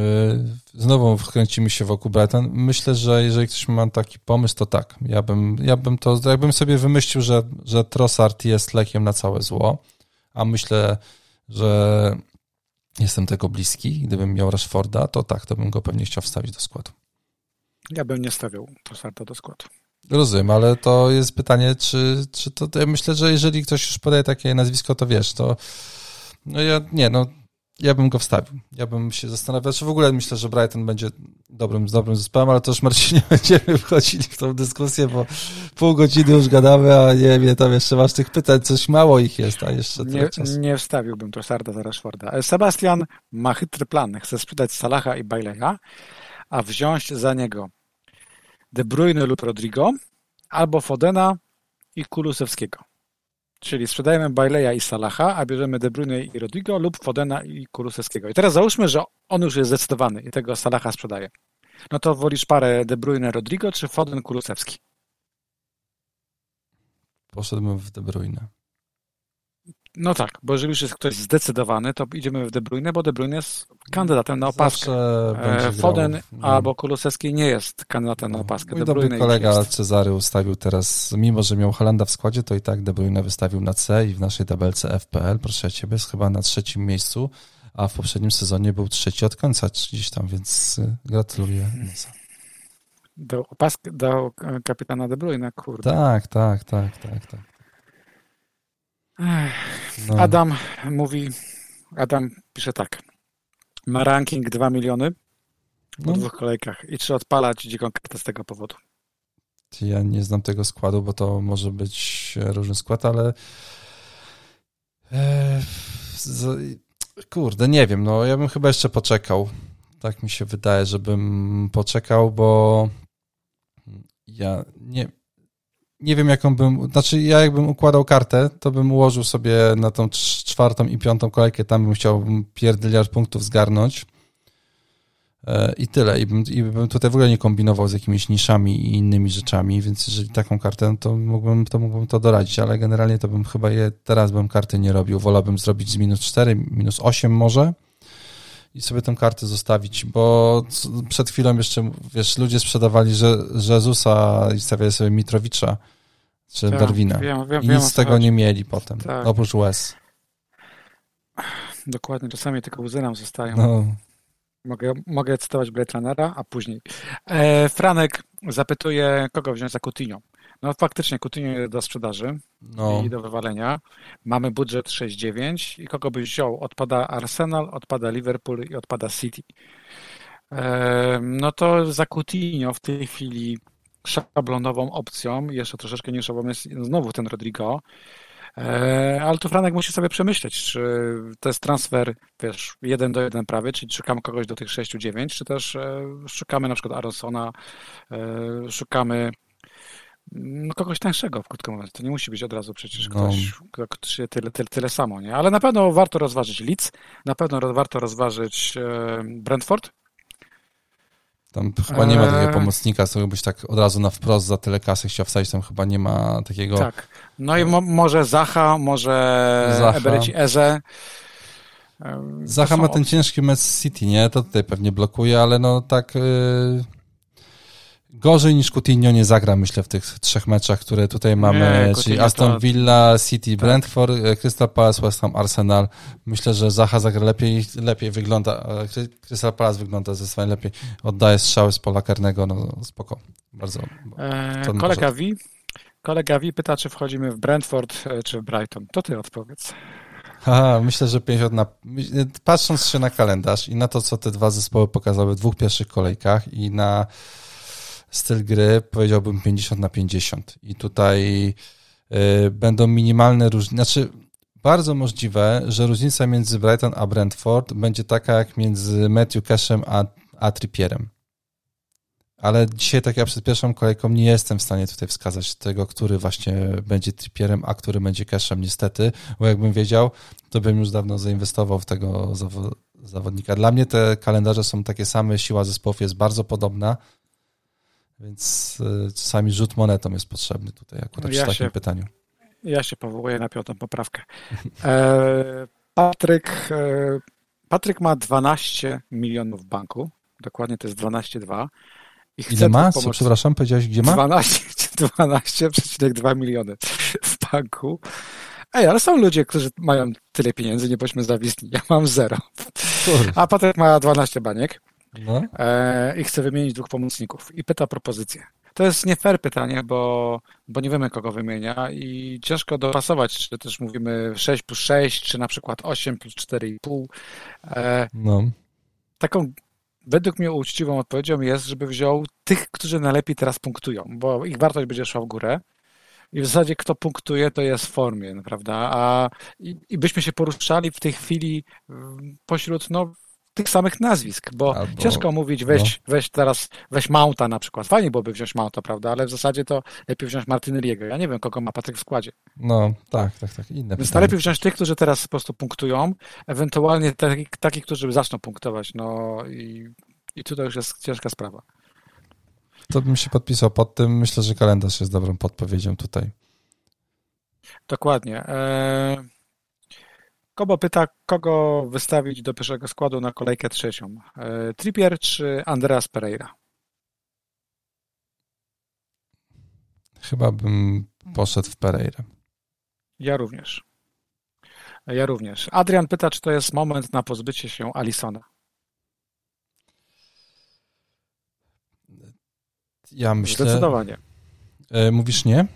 znowu wkręcimy się wokół Brighton. Myślę, że jeżeli ktoś ma taki pomysł, to tak. Ja bym, ja bym to, jakbym sobie wymyślił, że, że Trossard jest lekiem na całe zło, a myślę, że jestem tego bliski. Gdybym miał Rashforda, to tak, to bym go pewnie chciał wstawić do składu. Ja bym nie stawiał Trossarda do składu. Rozumiem, ale to jest pytanie, czy, czy to, ja myślę, że jeżeli ktoś już podaje takie nazwisko, to wiesz, to no ja, nie, no ja bym go wstawił. Ja bym się zastanawiał, czy w ogóle myślę, że Brighton będzie dobrym, dobrym zespołem, ale to już Marcinie będziemy wchodzili w tą dyskusję, bo pół godziny już gadamy, a nie wiem, tam jeszcze masz tych pytań, coś mało ich jest, a jeszcze Nie, nie wstawiłbym Trossarda za Rashforda. Sebastian ma chytry plan. Chce sprzedać Salaha i Baileya, a wziąć za niego De Bruyne lub Rodrigo, albo Fodena i Kulusewskiego. Czyli sprzedajemy Baileya i Salaha, a bierzemy De Bruyne i Rodrigo lub Fodena i Kulusewskiego. I teraz załóżmy, że on już jest zdecydowany i tego Salaha sprzedaje. No to wolisz parę De Bruyne, Rodrigo czy Foden, Kulusewski? Poszedłbym w De Bruyne. No tak, bo jeżeli już jest ktoś zdecydowany, to idziemy w De Bruyne, bo De Bruyne jest kandydatem na opaskę. E, Foden grał. albo Kulusewski nie jest kandydatem na opaskę. Mój De dobry kolega Cezary ustawił teraz, mimo że miał Holanda w składzie, to i tak De Bruyne wystawił na C i w naszej tabelce FPL, proszę Ciebie, jest chyba na trzecim miejscu, a w poprzednim sezonie był trzeci od końca gdzieś tam, więc y, gratuluję. Do, opaskę, do kapitana De Bruyne, kurde. Tak, tak, tak, tak, tak. No. Adam mówi, Adam pisze tak. Ma ranking 2 miliony po no. dwóch kolejkach i czy odpalać dziką kartę z tego powodu? Ja nie znam tego składu, bo to może być różny skład, ale kurde, nie wiem, no ja bym chyba jeszcze poczekał. Tak mi się wydaje, żebym poczekał, bo ja nie, nie wiem, jaką bym. Znaczy, ja jakbym układał kartę, to bym ułożył sobie na tą czwartą i piątą kolejkę, tam bym chciał pierdyliard punktów zgarnąć. E, I tyle. I bym, I bym tutaj w ogóle nie kombinował z jakimiś niszami i innymi rzeczami, więc jeżeli taką kartę, to mógłbym, to mógłbym to doradzić, ale generalnie to bym chyba je, teraz bym karty nie robił. Wolałbym zrobić z minus 4, minus 8 może i sobie tę kartę zostawić, bo przed chwilą jeszcze, wiesz, ludzie sprzedawali że, Jezusa i stawiali sobie Mitrowicza czy tak, Darwina. Wiem, wiem, I nic z tego chodzi. nie mieli potem, tak. oprócz łez. Dokładnie, czasami tylko łzy nam zostają. No. Mogę, mogę cytować Blade Runnera, a później. E, Franek zapytuje, kogo wziąć za Coutinho. No faktycznie Coutinho do sprzedaży no. i do wywalenia. Mamy budżet 6,9 i kogo byś wziął? Odpada Arsenal, odpada Liverpool i odpada City. E, no to za Coutinho w tej chwili szablonową opcją, jeszcze troszeczkę niższą jest znowu ten Rodrigo, e, ale tu Franek musi sobie przemyśleć, czy to jest transfer, wiesz, jeden do jeden prawie, czyli szukamy kogoś do tych 6-9, czy też e, szukamy na przykład Aronsona, szukamy no, kogoś tańszego w krótkim mówiąc. To nie musi być od razu przecież no. ktoś, no. tyle, tyle, tyle samo, nie? Ale na pewno warto rozważyć Leeds, na pewno warto rozważyć e, Brentford. Tam chyba nie ma takiego eee. pomocnika, z byś tak od razu na wprost za tyle kasy chciał wstać, tam chyba nie ma takiego... Tak. No i mo może Zacha, może Zacha. Ebereci Eze. Zacha ma ten ciężki mecz City, nie? To tutaj pewnie blokuje, ale no tak... Yy gorzej niż Coutinho nie zagra, myślę, w tych trzech meczach, które tutaj mamy, nie, czyli Aston Villa, City, tak. Brentford, e, Crystal Palace, West Ham, Arsenal. Myślę, że Zaha zagra lepiej, lepiej wygląda, e, Crystal Palace wygląda zdecydowanie lepiej, oddaje strzały z pola karnego, no spoko, bardzo. Eee, kolega V, kolega V pyta, czy wchodzimy w Brentford, e, czy w Brighton. To ty odpowiedz. Aha, myślę, że 50 na... Patrząc się na kalendarz i na to, co te dwa zespoły pokazały w dwóch pierwszych kolejkach i na styl gry powiedziałbym 50 na 50. I tutaj y, będą minimalne różnice. Znaczy, bardzo możliwe, że różnica między Brighton a Brentford będzie taka jak między Matthew Cashem a, a Trippierem. Ale dzisiaj, tak jak przed pierwszą kolejką, nie jestem w stanie tutaj wskazać tego, który właśnie będzie Trippierem, a który będzie Cashem, niestety, bo jakbym wiedział, to bym już dawno zainwestował w tego zawodnika. Dla mnie te kalendarze są takie same, siła zespołów jest bardzo podobna. Więc e, czasami rzut monetą jest potrzebny tutaj akurat ja w takim się, pytaniu. Ja się powołuję na piątą poprawkę. E, Patryk, e, Patryk ma 12 milionów w banku. Dokładnie to jest 12,2. Ile ma? Co, przepraszam, powiedziałeś, gdzie ma? 12,2 12, miliony w banku. Ej, ale są ludzie, którzy mają tyle pieniędzy, nie bądźmy zawisni. Ja mam zero. A Patryk ma 12 baniek. No. E, i chce wymienić dwóch pomocników i pyta propozycję. To jest nie fair pytanie, bo, bo nie wiemy, kogo wymienia i ciężko dopasować, czy też mówimy 6 plus 6, czy na przykład 8 plus 4,5. E, no. Taką według mnie uczciwą odpowiedzią jest, żeby wziął tych, którzy najlepiej teraz punktują, bo ich wartość będzie szła w górę. I w zasadzie kto punktuje, to jest w formie, prawda? A i, i byśmy się poruszali w tej chwili pośród no, tych samych nazwisk, bo Albo, ciężko mówić, weź, no. weź teraz, weź Mounta na przykład. Fajnie byłoby wziąć Mounta, prawda, ale w zasadzie to lepiej wziąć Martinelliego. Ja nie wiem, kogo ma Patryk w składzie. No, tak, tak, tak. Inne Więc lepiej wziąć tych, którzy teraz po prostu punktują, ewentualnie takich, taki, którzy zaczną punktować, no i, i tutaj już jest ciężka sprawa. To bym się podpisał pod tym. Myślę, że kalendarz jest dobrą podpowiedzią tutaj. Dokładnie. Eee... Kobo pyta, kogo wystawić do pierwszego składu na kolejkę trzecią. E, Trippier czy Andreas Pereira? Chyba bym poszedł w Pereira. Ja również. Ja również. Adrian pyta, czy to jest moment na pozbycie się Alisona. Ja myślę. Zdecydowanie. E, mówisz nie?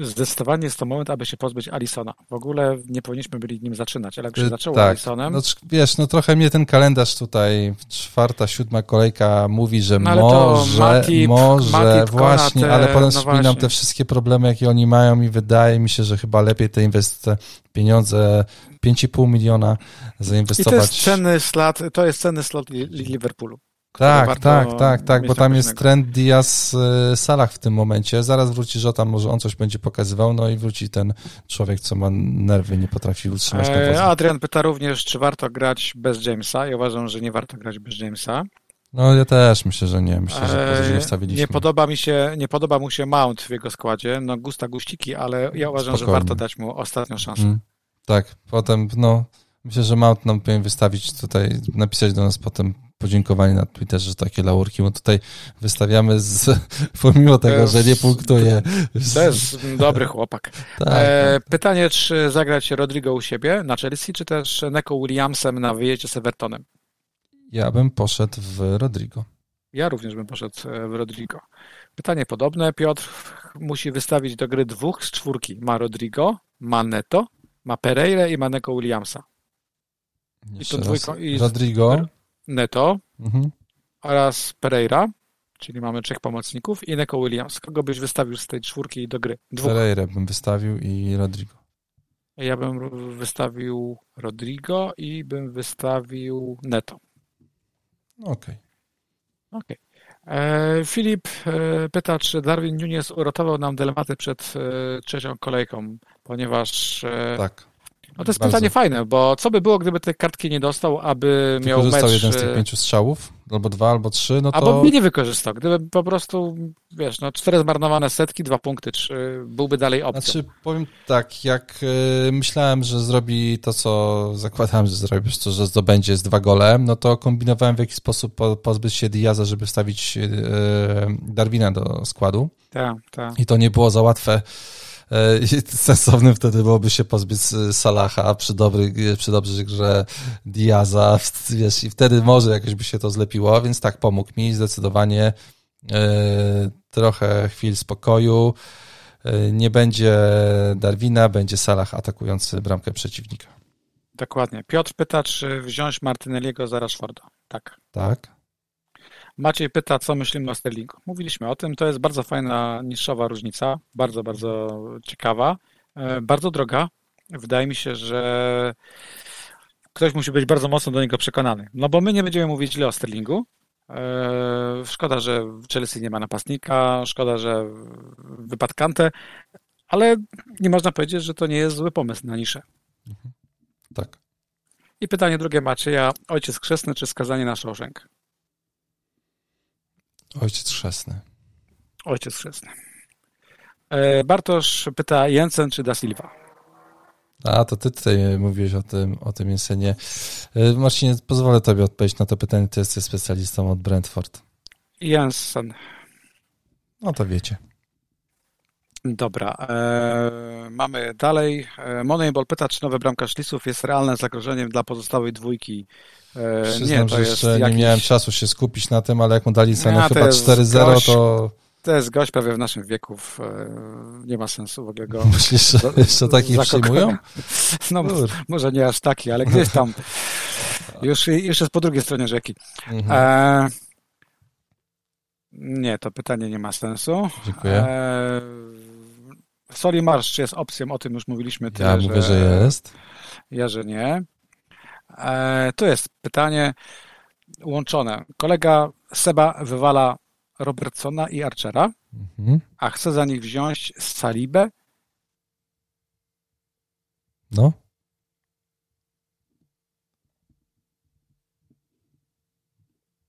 Zdecydowanie jest to moment, aby się pozbyć Alisona. W ogóle nie powinniśmy byli nim zaczynać, ale jak się y, zaczęło tak. Alisonem... No, wiesz, no trochę mnie ten kalendarz tutaj, czwarta, siódma kolejka mówi, że no, może, Matip, może, Matip, właśnie, Konate, ale potem no wspominam te wszystkie problemy, jakie oni mają i wydaje mi się, że chyba lepiej te inwestycje, pieniądze 5,5 miliona zainwestować. I to jest cenny slot, to jest cenny slot Liverpoolu. Tak, tak, tak, tak, bo tam jest trend Diaz y, Salah w tym momencie. Zaraz wróci Żota, może on coś będzie pokazywał, no i wróci ten człowiek, co ma nerwy, nie potrafi utrzymać e, Adrian pyta również, czy warto grać bez Jamesa. Ja uważam, że nie warto grać bez Jamesa. No ja też myślę, że nie. Myślę, że nie wstawiliśmy. Nie podoba mi się, nie podoba mu się Mount w jego składzie. No gusta guściki, ale ja uważam, Spokojnie. że warto dać mu ostatnią szansę. Mm, tak, potem no myślę, że Mount nam powinien wystawić tutaj, napisać do nas potem podziękowanie na Twitterze, że takie laurki mu tutaj wystawiamy, z, pomimo tego, że nie punktuje. To jest dobry chłopak. Tak. E, pytanie, czy zagrać Rodrigo u siebie na Chelsea, czy też Neko Williamsem na wyjeździe z Evertonem? Ja bym poszedł w Rodrigo. Ja również bym poszedł w Rodrigo. Pytanie podobne. Piotr musi wystawić do gry dwóch z czwórki. Ma Rodrigo, ma Neto, ma Pereira i ma Neko Williamsa. I to dwójko, i Rodrigo, Neto mhm. oraz Pereira, czyli mamy trzech pomocników i Neko Williams. Kogo byś wystawił z tej czwórki do gry? Dwóch. Pereira bym wystawił i Rodrigo. Ja bym wystawił Rodrigo i bym wystawił Neto. Okej. Okay. Okej. Okay. E, Filip e, pyta, czy Darwin Nunes uratował nam dylematy przed e, trzecią kolejką, ponieważ tak. No to jest Bardzo. pytanie fajne, bo co by było, gdyby te kartki nie dostał, aby miał mecz... Jeden z tych pięciu strzałów, albo dwa, albo trzy, no to... Albo by nie wykorzystał. Gdyby po prostu, wiesz, no cztery zmarnowane setki, dwa punkty, trzy, byłby dalej opcją. Znaczy, powiem tak, jak y, myślałem, że zrobi to, co zakładałem, że zrobi, to, że zdobędzie z dwa gole, no to kombinowałem w jaki sposób po, pozbyć się Diaza, żeby wstawić y, Darwina do składu. Tak, tak. I to nie było za łatwe E, sensownym wtedy byłoby się pozbyć Salaha przy, dobry, przy dobrej grze Diaza, wiesz, i wtedy może jakoś by się to zlepiło, więc tak, pomógł mi zdecydowanie e, trochę chwil spokoju. E, nie będzie Darwina, będzie Salah atakujący bramkę przeciwnika. Dokładnie. Piotr pyta, czy wziąć Martinelliego za Rashforda. Tak. Tak. Maciej pyta, co myślimy o Sterlingu. Mówiliśmy o tym, to jest bardzo fajna, niszowa różnica, bardzo, bardzo ciekawa, e, bardzo droga. Wydaje mi się, że ktoś musi być bardzo mocno do niego przekonany. No bo my nie będziemy mówić źle o Sterlingu. E, szkoda, że w Chelsea nie ma napastnika, szkoda, że wypadł Kante, ale nie można powiedzieć, że to nie jest zły pomysł na niszę. Mhm. Tak. I pytanie drugie Macieja, ojciec chrzestny czy skazanie na Shawshank? Ojciec chrzestny. Ojciec chrzestny. E, Bartosz pyta Jensen czy Da Silva? A, to ty tutaj mówiłeś o tym, o tym Jensenie. E, Marcinie, pozwolę tobie odpowiedzieć na to pytanie. Ty jesteś specjalistą od Brentford. Jensen. No to wiecie. Dobra. E, mamy dalej. E, Moneyball pyta, czy nowy bramkarz Lisów jest realnym zagrożeniem dla pozostałej dwójki E, Przyznam, nie, to że jeszcze jakiś... nie miałem czasu się skupić na tym, ale jak mu dali cenę chyba 4-0, to... To jest gość prawie w naszym wieku. E, nie ma sensu w ogóle go... Myślisz, że jeszcze takich przyjmują? No, może nie aż taki, ale gdzieś tam. Już, już jest po drugiej stronie rzeki. Mhm. E... Nie, to pytanie nie ma sensu. Dziękuję. E... Soli Marsz, jest opcją? O tym już mówiliśmy. Tyle, ja mówię, że, że jest. Ja, że nie. E, tu jest pytanie łączone. Kolega Seba wywala Robertsona i Archera, mhm. a chce za nich wziąć Salibę. No.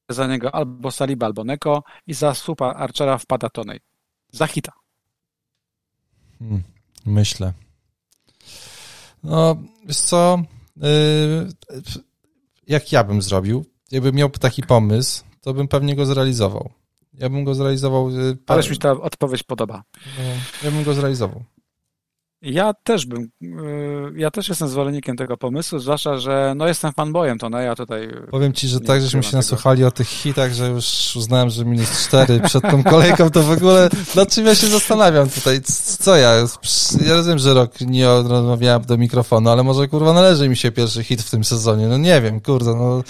Za niego albo Saliba, albo Neko i za słupa Archera wpada Tonej. Za hita. Hmm, myślę. No, wiesz co, Yy, jak ja bym zrobił, jakbym miał taki pomysł, to bym pewnie go zrealizował. Ja bym go zrealizował. Yy, mi ta odpowiedź podoba. No, ja bym go zrealizował. Ja też bym, yy, ja też jestem zwolennikiem tego pomysłu, zwłaszcza, że no jestem fanboyem, to no ja tutaj... Powiem ci, że tak, żeśmy się tego. nasłuchali o tych hitach, że już uznałem, że minus cztery przed tą kolejką, to w ogóle nad czym ja się zastanawiam tutaj, co ja, ja rozumiem, że rok nie rozmawiałem do mikrofonu, ale może kurwa należy mi się pierwszy hit w tym sezonie, no nie wiem, kurde, no...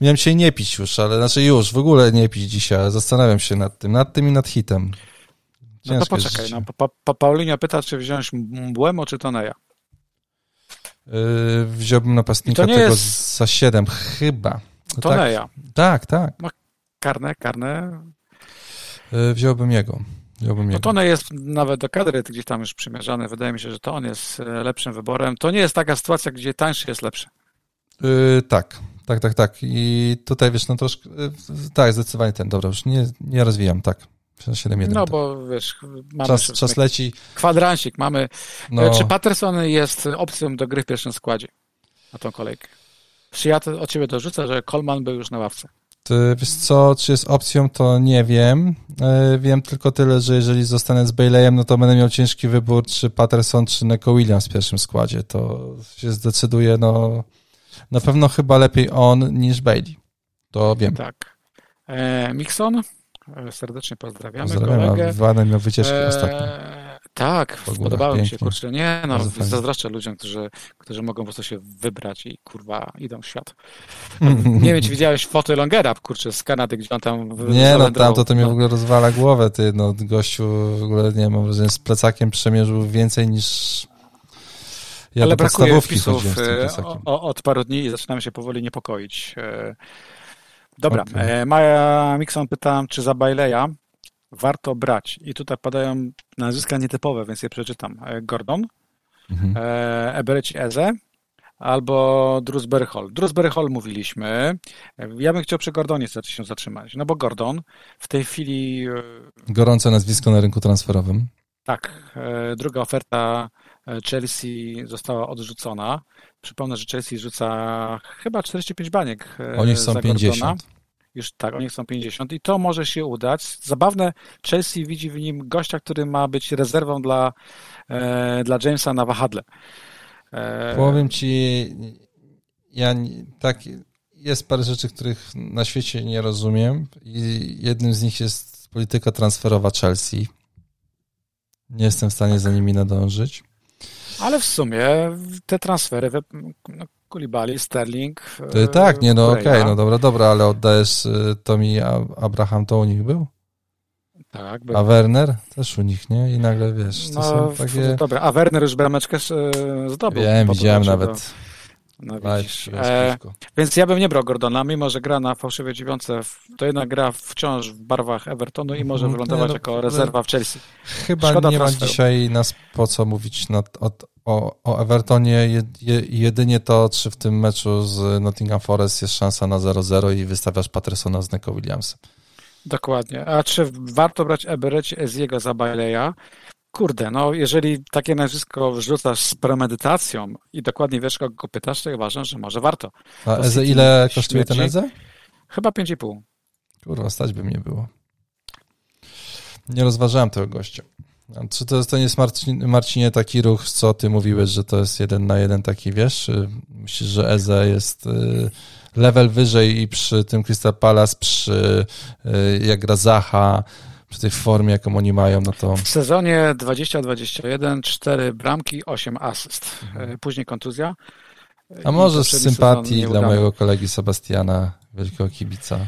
Miałem się nie pić już, ale znaczy już, w ogóle nie pić dzisiaj, zastanawiam się nad tym, nad tym i nad hitem. No to poczekaj, no, pa, pa, Paulinia pyta, czy wziąć Mbłemo czy Toneja? Yy, wziąłbym napastnika tego jest... za 7, chyba. No Toneja. Tak, tak. tak. Ma karne, karne. Yy, wziąłbym jego. Wziąłbym no jego. Tone jest nawet do kadry gdzieś tam już przymierzany. Wydaje mi się, że to on jest e, lepszym wyborem. To nie jest taka sytuacja, gdzie tańszy jest lepszy. Yy, tak, tak, tak, tak. I tutaj wiesz, no troszkę, yy, tak, zdecydowanie ten, dobra, już nie, nie rozwijam, tak. 7-1. No bo wiesz, mamy czas, czas leci. Kwadransik mamy. No. Czy Patterson jest opcją do gry w pierwszym składzie na tą kolejkę? Czy ja to od ciebie dorzucę, że Coleman był już na ławce? Ty, wiesz co, czy jest opcją, to nie wiem. E, wiem tylko tyle, że jeżeli zostanę z Baileyem, no to będę miał ciężki wybór, czy Patterson, czy Neko Williams w pierwszym składzie. To się zdecyduje, no na pewno chyba lepiej on niż Bailey. To wiem. Tak. E, Mixon? E, serdecznie pozdrawiamy Pozdrawiam, kolegę. Wanem miał wycieczki e, ostatnio. Tak, podobało mi się, kurczę, nie, no, zazdroszczę ludziom, którzy, którzy mogą po prostu się wybrać i kurwa idą w świat. nie wiem, czy widziałeś foty Longera, kurczę, z Kanady, gdzie on tam Nie, no tam to, to mnie no. w ogóle rozwala głowę, ty, no gościu w ogóle, nie mam wrażenia, z plecakiem przemierzył więcej niż ja Ale brakuje wpisów e, od paru dni i zaczynamy się powoli niepokoić. Dobra, okay. E, Maja Mixon pyta, czy za Baileya warto brać. I tutaj padają nazwiska nietypowe, więc je przeczytam. E, Gordon, mhm. Ebereci Eze albo Drewsbury Hall. Drewsbury Hall mówiliśmy. Ja bym chciał przy Gordonie się zatrzymać, no bo Gordon w tej chwili... Gorące nazwisko na rynku transferowym. Tak. Druga oferta Chelsea została odrzucona. Przypomnę, że Chelsea rzuca chyba 45 baniek. Oni są 50. Już tak, oni chcą 50 i to może się udać. Zabawne, Chelsea widzi w nim gościa, który ma być rezerwą dla, e, dla Jamesa na wahadle. E... Powiem ci, ja tak, jest parę rzeczy, których na świecie nie rozumiem i jednym z nich jest polityka transferowa Chelsea. Nie jestem w stanie za nimi nadążyć. Ale w sumie te transfery, no, Kulibali, Sterling. To tak, nie, no okej, okay, no dobra, dobra, ale oddajesz y, to mi Abraham, to u nich był? Tak. Był. A Werner też u nich, nie? I nagle wiesz, to no, są takie... Dobra, a Werner już brameczkę zdobył. Wiem, widziałem nawet. No, widzisz. E, więc ja bym nie brał Gordona, mimo że gra na fałszywej dziewiątce, to jednak gra wciąż w barwach Evertonu i może mhm. wylądować no, jako rezerwa w Chelsea. Chyba Szkoda nie transferu. ma dzisiaj nas po co mówić na, o, o, o Evertonie. Je, jedynie to, czy w tym meczu z Nottingham Forest jest szansa na 0-0 i wystawiasz Pattersona z Neko Williamsem. Dokładnie. A czy warto brać Eberecie z jego za Baileya? Kurde, no jeżeli takie nazwisko wrzucasz z premedytacją i dokładnie wiesz, kogo go pytasz, to uważam, że może warto. A Eze, ile kosztuje ten Eze? Chyba 5,5. Kurwa, stać by mnie było. Nie rozważałem tego gościa. Czy to, to nie jest Marcin, Marcinie taki ruch, co ty mówiłeś, że to jest jeden na jeden taki, wiesz? Myślisz, że Eze jest y, level wyżej i przy tym Crystal Palace, przy y, jak gra Zaha, przy tej formie, jaką oni mają, no to... W sezonie 20-21, 4 bramki, 8 asyst. Mhm. E, później kontuzja. A może z sympatii dla mojego kolegi Sebastiana, wielkiego kibica.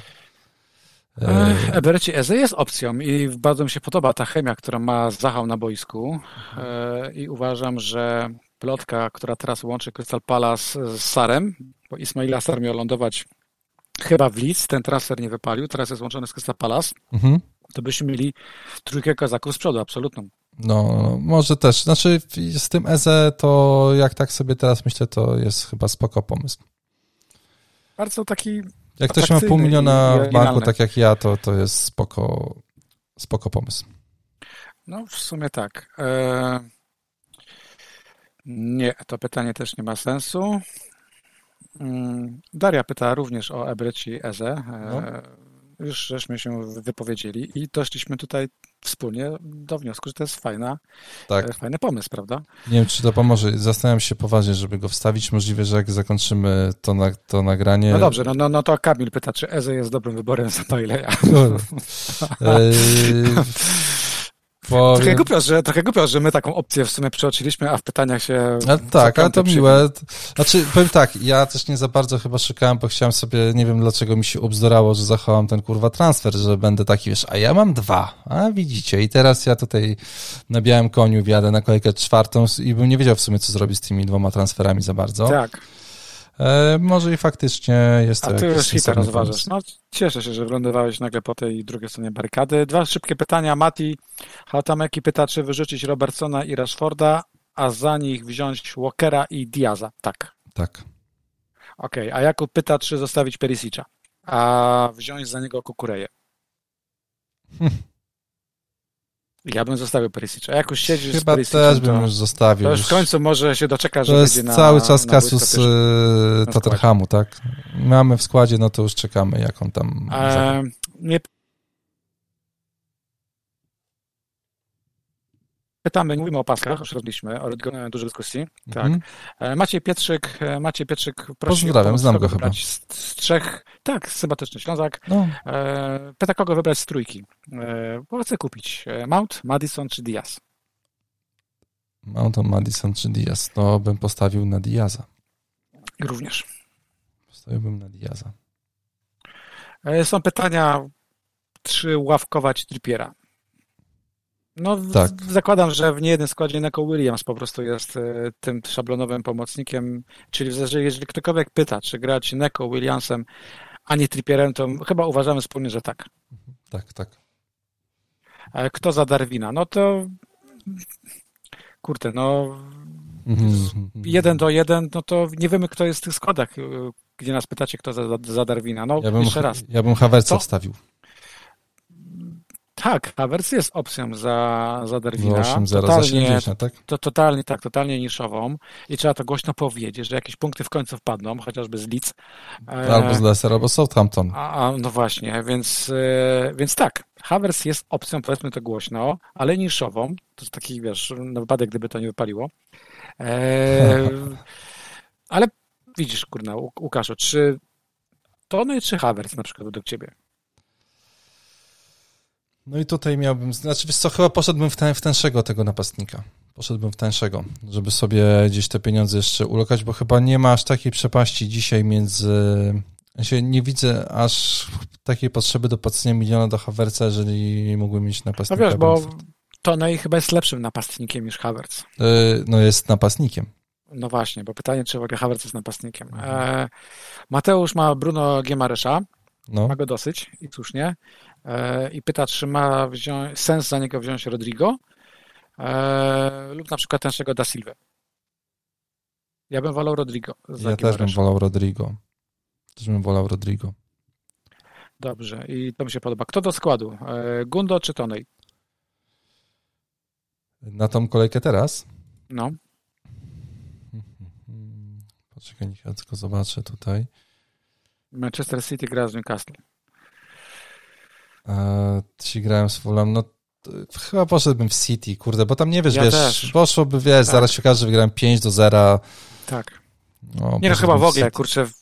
E, Eberci Eze jest opcją i bardzo mi się podoba ta chemia, która ma Zachał na boisku e, i uważam, że plotka, która teraz łączy Crystal Palace z Sarem, bo Ismaila Sar miał lądować chyba w Leeds, ten transfer nie wypalił, teraz jest łączony z Crystal Palace. Mhm to byśmy mieli trójkę kazaków z przodu, absolutną. No, może też. Znaczy, z tym EZE to jak tak sobie teraz myślę, to jest chyba spoko pomysł. Bardzo taki. Jak ktoś ma pół miliona w banku, tak jak ja, to, to jest spoko, spoko pomysł. No, w sumie tak. E... Nie, to pytanie też nie ma sensu. Mm, Daria pyta również o Ebreci Eze. E, no już żeśmy się wypowiedzieli i doszliśmy tutaj wspólnie do wniosku, że to jest fajna, tak. E, fajny pomysł, prawda? Nie wiem, czy to pomoże. Zastanawiam się poważnie, żeby go wstawić. Możliwe, że jak zakończymy to, na, to nagranie... No dobrze, no, no, no to Kamil pyta, czy Eze jest dobrym wyborem za Baileya. Powiem... Trochę, głupio, że, trochę głupio, że my taką opcję w sumie przeoczyliśmy, a w pytaniach się... A, tak, ale to miłe. Znaczy, powiem tak, ja też nie za bardzo chyba szukałem, bo chciałem sobie, nie wiem dlaczego mi się ubzdorało, że zachowałem ten kurwa transfer, że będę taki, wiesz, a ja mam dwa, a widzicie, i teraz ja tutaj na białym koniu wjadę na kolejkę czwartą i bym nie wiedział w sumie, co zrobić z tymi dwoma transferami za bardzo. Tak. E, może i faktycznie jest to A ty już hita rozważasz. No, cieszę się, że wylądowałeś nagle po tej drugiej stronie barykady. Dwa szybkie pytania. Mati Hatameki pyta, czy wyrzucić Robertsona i Rashforda, a za nich wziąć Walkera i Diaza. Tak. Tak. Okej, okay. a Jakub pyta, czy zostawić Perisicza, a wziąć za niego Kukureję. Ja bym zostawił Perisicza. Jak już siedzisz Chyba z też bym już zostawił. To już w końcu może się doczeka, że to będzie na cały czas na kasus Tottenhamu, tak? Mamy w składzie, no to już czekamy, jak on tam... E, nie Pytamy, mówimy o paskach, już robiliśmy, o dużo dyskusji. Tak. Mm -hmm. Maciej Pietrzyk, e, Maciej Pietrzyk prosi Pozdrawiam, znam go chyba. Z, z trzech, tak, sympatyczny Ślązak. No. Pyta, kogo wybrać z trójki. Bo chcę kupić Mount, Madison czy Diaz? Mount, Madison czy Diaz? No, bym postawił na Diaza. Również. Postawiłbym na Diaza. Są pytania, czy ławkować Trippiera. No, tak. zakładam, że w niejednym składzie Neko Williams po prostu jest e, tym szablonowym pomocnikiem, czyli jeżeli ktokolwiek pyta, czy grać Neko Williamsem, a nie Trippierem, to chyba uważamy wspólnie, że tak. Tak, tak. Kto za Darwina? No to kurde, no Mhm. Jeden do jeden, no to nie wiemy, kto jest w tych składach, gdzie nas pytacie, kto za, za Darwina. No, ja bym, jeszcze raz. Ja bym Havertza wstawił. Tak, Havertz jest opcją za, za Darwina. 8, 0, totalnie, za tak? To, totalnie, tak, totalnie niszową i trzeba to głośno powiedzieć, że jakieś punkty w końcu wpadną, chociażby z Leeds. E, albo z Leicester, albo Southampton. A, no właśnie, więc, e, więc tak, Havertz jest opcją, powiedzmy to głośno, ale niszową. To jest taki, wiesz, na wypadek, gdyby to nie wypaliło. E, ale widzisz, kurna, Łukaszu, czy Tony czy Havertz na przykład według ciebie? No i tutaj miałbym, znaczy wiesz co, chyba poszedłbym w, ten, w tenszego tego napastnika. Poszedłbym w tenszego, żeby sobie gdzieś te pieniądze jeszcze ulokać, bo chyba nie ma aż takiej przepaści dzisiaj między... Ja się nie widzę aż takiej potrzeby do płacenia miliona do Havertza, jeżeli mógłbym mieć napastnika. No wiesz, bo Tonej chyba jest lepszym napastnikiem niż Havertz. Yy, no jest napastnikiem. No właśnie, bo pytanie, czy w ogóle Havertz jest napastnikiem. E, Mateusz ma Bruno Giemaresza, no. ma go dosyć i słusznie. E, i pyta, czy ma wziąć, sens za niego wziąć Rodrigo e, lub na przykład tenszego Da Silva. Ja bym wolał Rodrigo. ja też bym wolał Rodrigo. Też bym wolał Rodrigo. Dobrze, i to mi się podoba. Kto do składu? E, Gundo czy Tonej? Na tą kolejkę teraz? No. Poczekaj, niech ja tylko zobaczę tutaj. Manchester City gra z Newcastle. Ci grałem z Fulham, no chyba poszedłbym w City, kurde, bo tam nie wiesz, ja wiesz, też. poszłoby, wiesz, tak. zaraz się okaże, że wygrałem 5 do 0. Tak. No, nie no, chyba w ogóle, kurczę, w,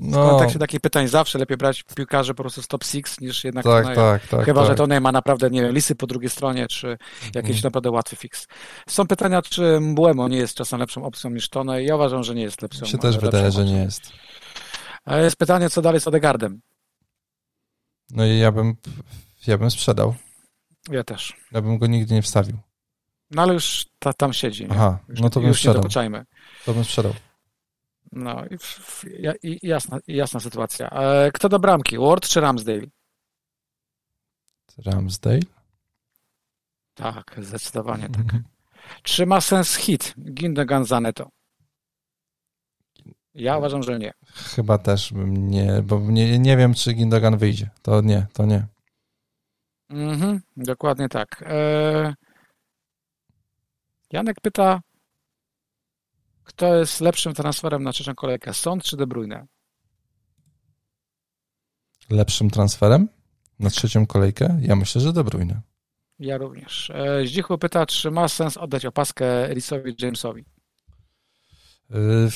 no. kontekście takich pytań zawsze lepiej brać piłkarzy po prostu z top 6 niż jednak tak, Toneja. tak, tak, Chyba, tak. że Tonej ma naprawdę, nie wiem, lisy po drugiej stronie, czy jakiś mm. naprawdę łatwy fix. Są pytania, czy Mbuemo nie jest czasem lepszą opcją niż Tonej. Ja uważam, że nie jest lepszą. Mi się też wydaje, opcją. że nie jest. Jest pytanie, co dalej z Odegardem. No i ja bym ja bym sprzedał. Ja też. Ja bym go nigdy nie wstawił. No ale już ta, tam siedzi. Nie? Aha, już, no to bym już sprzedał. Nie to bym sprzedał. No i, i, jasna, jasna sytuacja. E, kto do bramki? Ward czy Ramsdale? Ramsdale? Tak, zdecydowanie tak. Czy ma sens hit Gindogan Zaneto? Ja uważam, że nie. Chyba też bym nie, bo nie, nie wiem, czy Gindogan wyjdzie. To nie, to nie. Mhm, dokładnie tak. E... Janek pyta, kto jest lepszym transferem na trzecią kolejkę, Sąd czy De Bruyne? Lepszym transferem na trzecią kolejkę? Ja myślę, że De Bruyne. Ja również. E, Zdzichu pyta, czy ma sens oddać opaskę Risowi Jamesowi? Yy,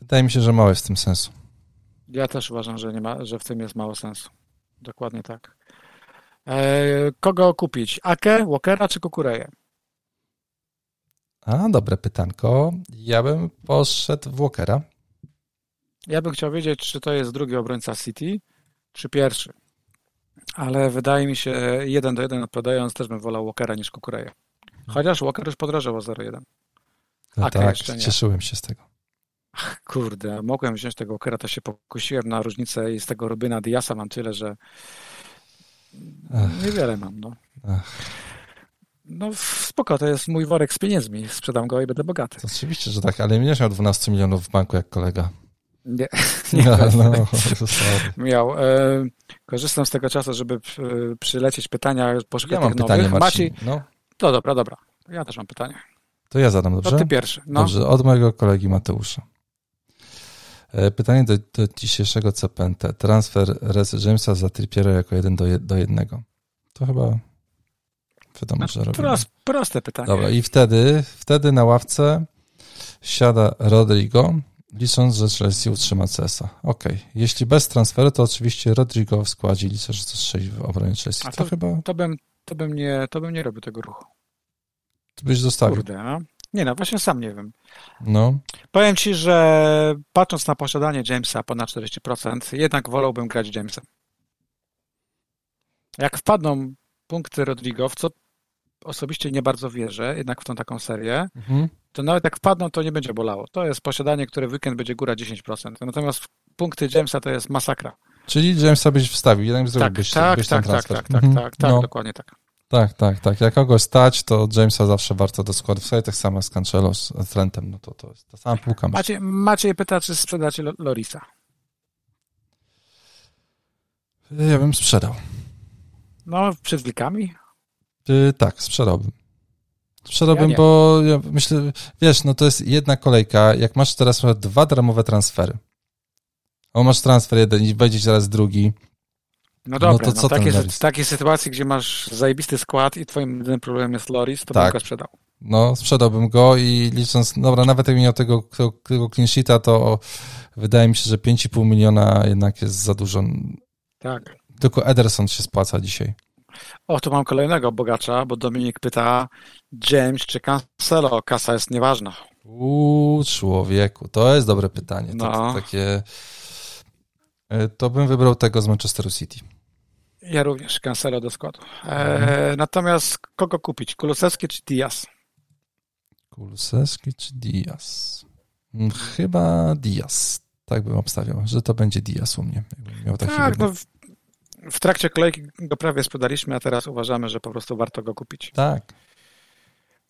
wydaje mi się, że mało jest w tym sensu. Ja też uważam, że, nie ma, że w tym jest mało sensu. Dokładnie tak. E, kogo kupić? Ake, Walkera czy Kukureję? A, dobre pytanko. Ja bym poszedł w Walkera. Ja bym chciał wiedzieć, czy to jest drugi obrońca City, czy pierwszy. Ale wydaje mi się, jeden do jeden odpowiadając, też bym wolał Walkera niż Kukureję. Chociaż Walker już podrażał o 0,1. No tak, cieszyłem się z tego. Ach, kurde, mogłem wziąć tego Walkera, to się pokusiłem na różnicę i z tego Rubyna Diasa mam tyle, że Ach. Niewiele mam, no. Ach. No spoko, to jest mój worek z pieniędzmi. Sprzedam go i będę bogaty. To oczywiście, że tak, ale nie miał 12 milionów w banku jak kolega. Nie, nie no, no, miał. E, korzystam z tego czasu, żeby e, przylecieć pytania, poszukać ja mam pytanie, nowych. Maciej, no. To dobra, dobra. Ja też mam pytanie. To ja zadam, dobrze? To ty pierwszy. No. Dobrze, od mojego kolegi Mateusza. E, pytanie do, do dzisiejszego CPNT. Transfer Rez Jamesa za Trippiera jako jeden do, do jednego. To chyba wiadomo, no, że robimy. Prost, proste pytanie. Dobra, i wtedy, wtedy na ławce siada Rodrigo, licząc, że Chelsea utrzyma CS-a. Ok, jeśli bez transferu, to oczywiście Rodrigo w składzie, liczę, że to strzeli w obronie Chelsea. To, to, chyba... To bym, to, bym nie, to bym nie robił tego ruchu. To byś zostawił. Kurde, no. Nie no, właśnie sam nie wiem. No. Powiem ci, że patrząc na posiadanie Jamesa ponad 40%, jednak wolałbym grać Jamesem. Jak wpadną punkty Rodrigo, w co osobiście nie bardzo wierzę, jednak w tą taką serię, mhm. to nawet jak wpadną, to nie będzie bolało. To jest posiadanie, które w weekend będzie góra 10%. Natomiast punkty Jamesa to jest masakra. Czyli Jamesa byś wstawił, jednak tak, byś tak, ten tak, transfer. Tak, tak, mhm. tak, tak, no. dokładnie tak. Tak, tak, tak. Jak kogoś stać, to Jamesa zawsze warto do składu wstawić, tak samo z Cancelo, z Trentem, no to, to jest ta sama półka. Maciej, Maciej pyta, czy sprzedacie Lorisa? Ja bym sprzedał. No, przed wilkami? Yy, tak, sprzedałbym. Sprzedałbym, ja bo ja myślę, wiesz, no to jest jedna kolejka. Jak masz teraz dwa darmowe transfery, o masz transfer jeden i wejdzie teraz drugi, no dobra, no to co no, takie, w takiej sytuacji, gdzie masz zajebisty skład i twoim jedynym problemem jest Loris, to tak. bym go sprzedał. No, sprzedałbym go i licząc, dobra, nawet jak miał tego, tego, tego clean to wydaje mi się, że 5,5 miliona jednak jest za dużo. Tak. Tylko Ederson się spłaca dzisiaj. O, tu mam kolejnego bogacza, bo Dominik pyta, James czy Cancelo? Kasa jest nieważna. Uuu, człowieku, to jest dobre pytanie. No. To, to takie... E, to bym wybrał tego z Manchesteru City. Ja również, Cancelo do składu. E, mhm. natomiast kogo kupić? Kulusewski czy Diaz? Kulusewski czy Diaz? Mm, chyba Diaz. Tak bym obstawiał, że to będzie Diaz u mnie. Miał taki tak, no w, w, trakcie kolejki go prawie sprzedaliśmy, a teraz uważamy, że po prostu warto go kupić. Tak.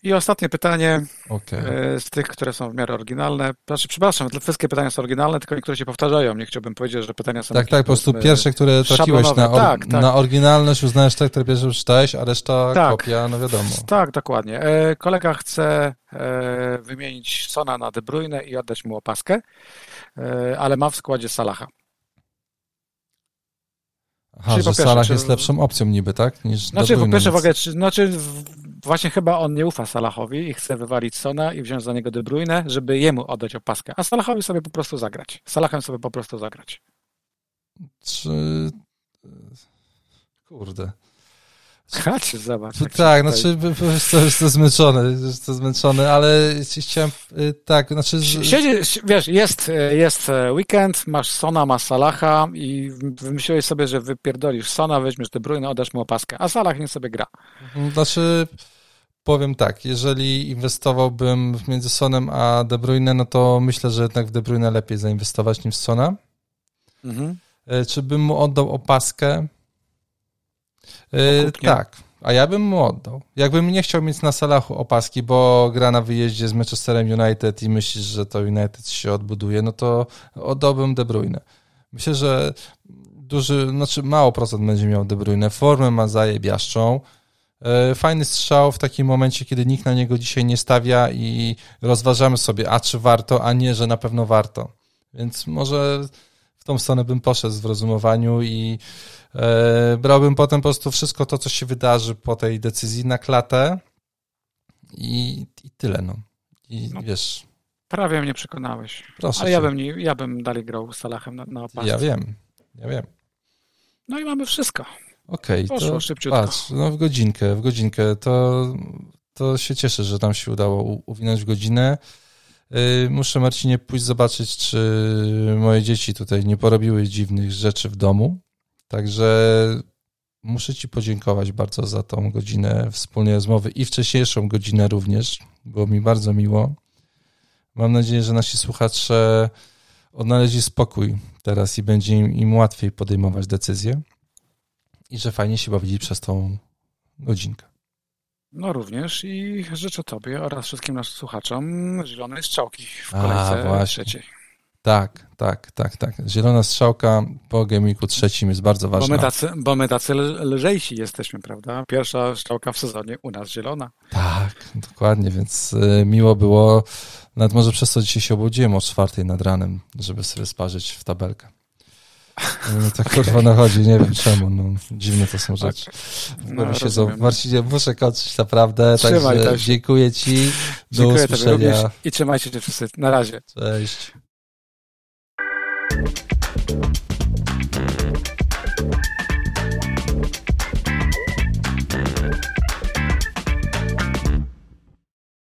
I ostatnie pytanie okay. E, z tych, które są w miarę oryginalne. Znaczy, przepraszam, wszystkie pytania są oryginalne, tylko niektóre się powtarzają. Nie chciałbym powiedzieć, że pytania są... Tak, tak, po prostu pierwsze, które trafiłeś na, or tak, tak. na oryginalność, uznajesz te, które pierwsze czytałeś, a reszta tak. kopia, no wiadomo. Tak, dokładnie. E, kolega chce e, wymienić Sona na De Bruyne i oddać mu opaskę, ale ma w składzie Salaha. Aha, Czyli że Salah jest lepszą opcją niby, tak? Niż znaczy, po pierwsze, w ogóle, czy, znaczy, właśnie chyba on nie ufa Salahowi i chce wywalić Sona i wziąć za niego De Bruyne, żeby jemu oddać opaskę, a Salahowi sobie po prostu zagrać. Salahem sobie po prostu zagrać. Czy... Kurde. Chodź, zobacz. Tak, znaczy to jest to zmęczony, to zmęczony, ale chciałem, y, tak, znaczy... Siedzi, wiesz, jest, jest weekend, masz Sona, masz Salaha i wymyśliłeś sobie, że wypierdolisz Sona, weźmiesz De Bruyne, oddasz mu opaskę, a Salah nie sobie gra. Znaczy, powiem tak, jeżeli inwestowałbym między Sonem a De Bruyne, no to myślę, że jednak w De Bruyne lepiej zainwestować niż w Sona. Mhm. Y, czy bym mu oddał opaskę? Yy, tak, a ja bym mu oddał. Jakbym nie chciał mieć na Salachu opaski, bo gra na wyjeździe z Manchesterem United i myślisz, że to United się odbuduje, no to oddałbym De Bruyne. Myślę, że duży, znaczy mało procent będzie miał De Bruyne. Formę ma zajebiaszczą. Yy, fajny strzał w takim momencie, kiedy nikt na niego dzisiaj nie stawia i rozważamy sobie, a czy warto, a nie, że na pewno warto. Więc może w tą stronę bym poszedł w rozumowaniu i E, brałbym potem po prostu wszystko to, co się wydarzy po tej decyzji na klatę i, i tyle, no. I no, wiesz... Prawie mnie przekonałeś. Proszę Ale ja bym, nie, ja bym dalej grał z Salahem na, na opasce. Ja wiem, ja wiem. No i mamy wszystko. Okej, okay, to szybciutko. patrz, no w godzinkę, w godzinkę, to, to się cieszę, że tam się udało uwinąć w godzinę. Y, muszę, Marcinie, pójść zobaczyć, czy moje dzieci tutaj nie porobiły dziwnych rzeczy w domu. Także muszę Ci podziękować bardzo za tą godzinę wspólnej rozmowy i wcześniejszą godzinę również. Było mi bardzo miło. Mam nadzieję, że nasi słuchacze odnaleźli spokój teraz i będzie im, im łatwiej podejmować decyzje i że fajnie się bawili przez tą godzinkę. No również i życzę Tobie oraz wszystkim naszym słuchaczom zielonej strzałki w kolejce A, trzeciej. Tak, tak, tak, tak. Zielona strzałka po gamiku trzecim jest bardzo ważna. Bo my tacy, bo my tacy lżejsi jesteśmy, prawda? Pierwsza strzałka w sezonie u nas zielona. Tak, dokładnie, więc y, miło było. Nawet może przez to dzisiaj się obudziłem o czwartej nad ranem, żeby sobie sparzyć w tabelkę. No okay. kurwa nachodzi, nie wiem czemu, no, dziwne to są rzeczy. Tak. No się Marcinie, muszę kończyć naprawdę, Trzymaj także dziękuję Ci, do dziękuję usłyszenia. I trzymajcie się wszyscy, na razie. Cześć.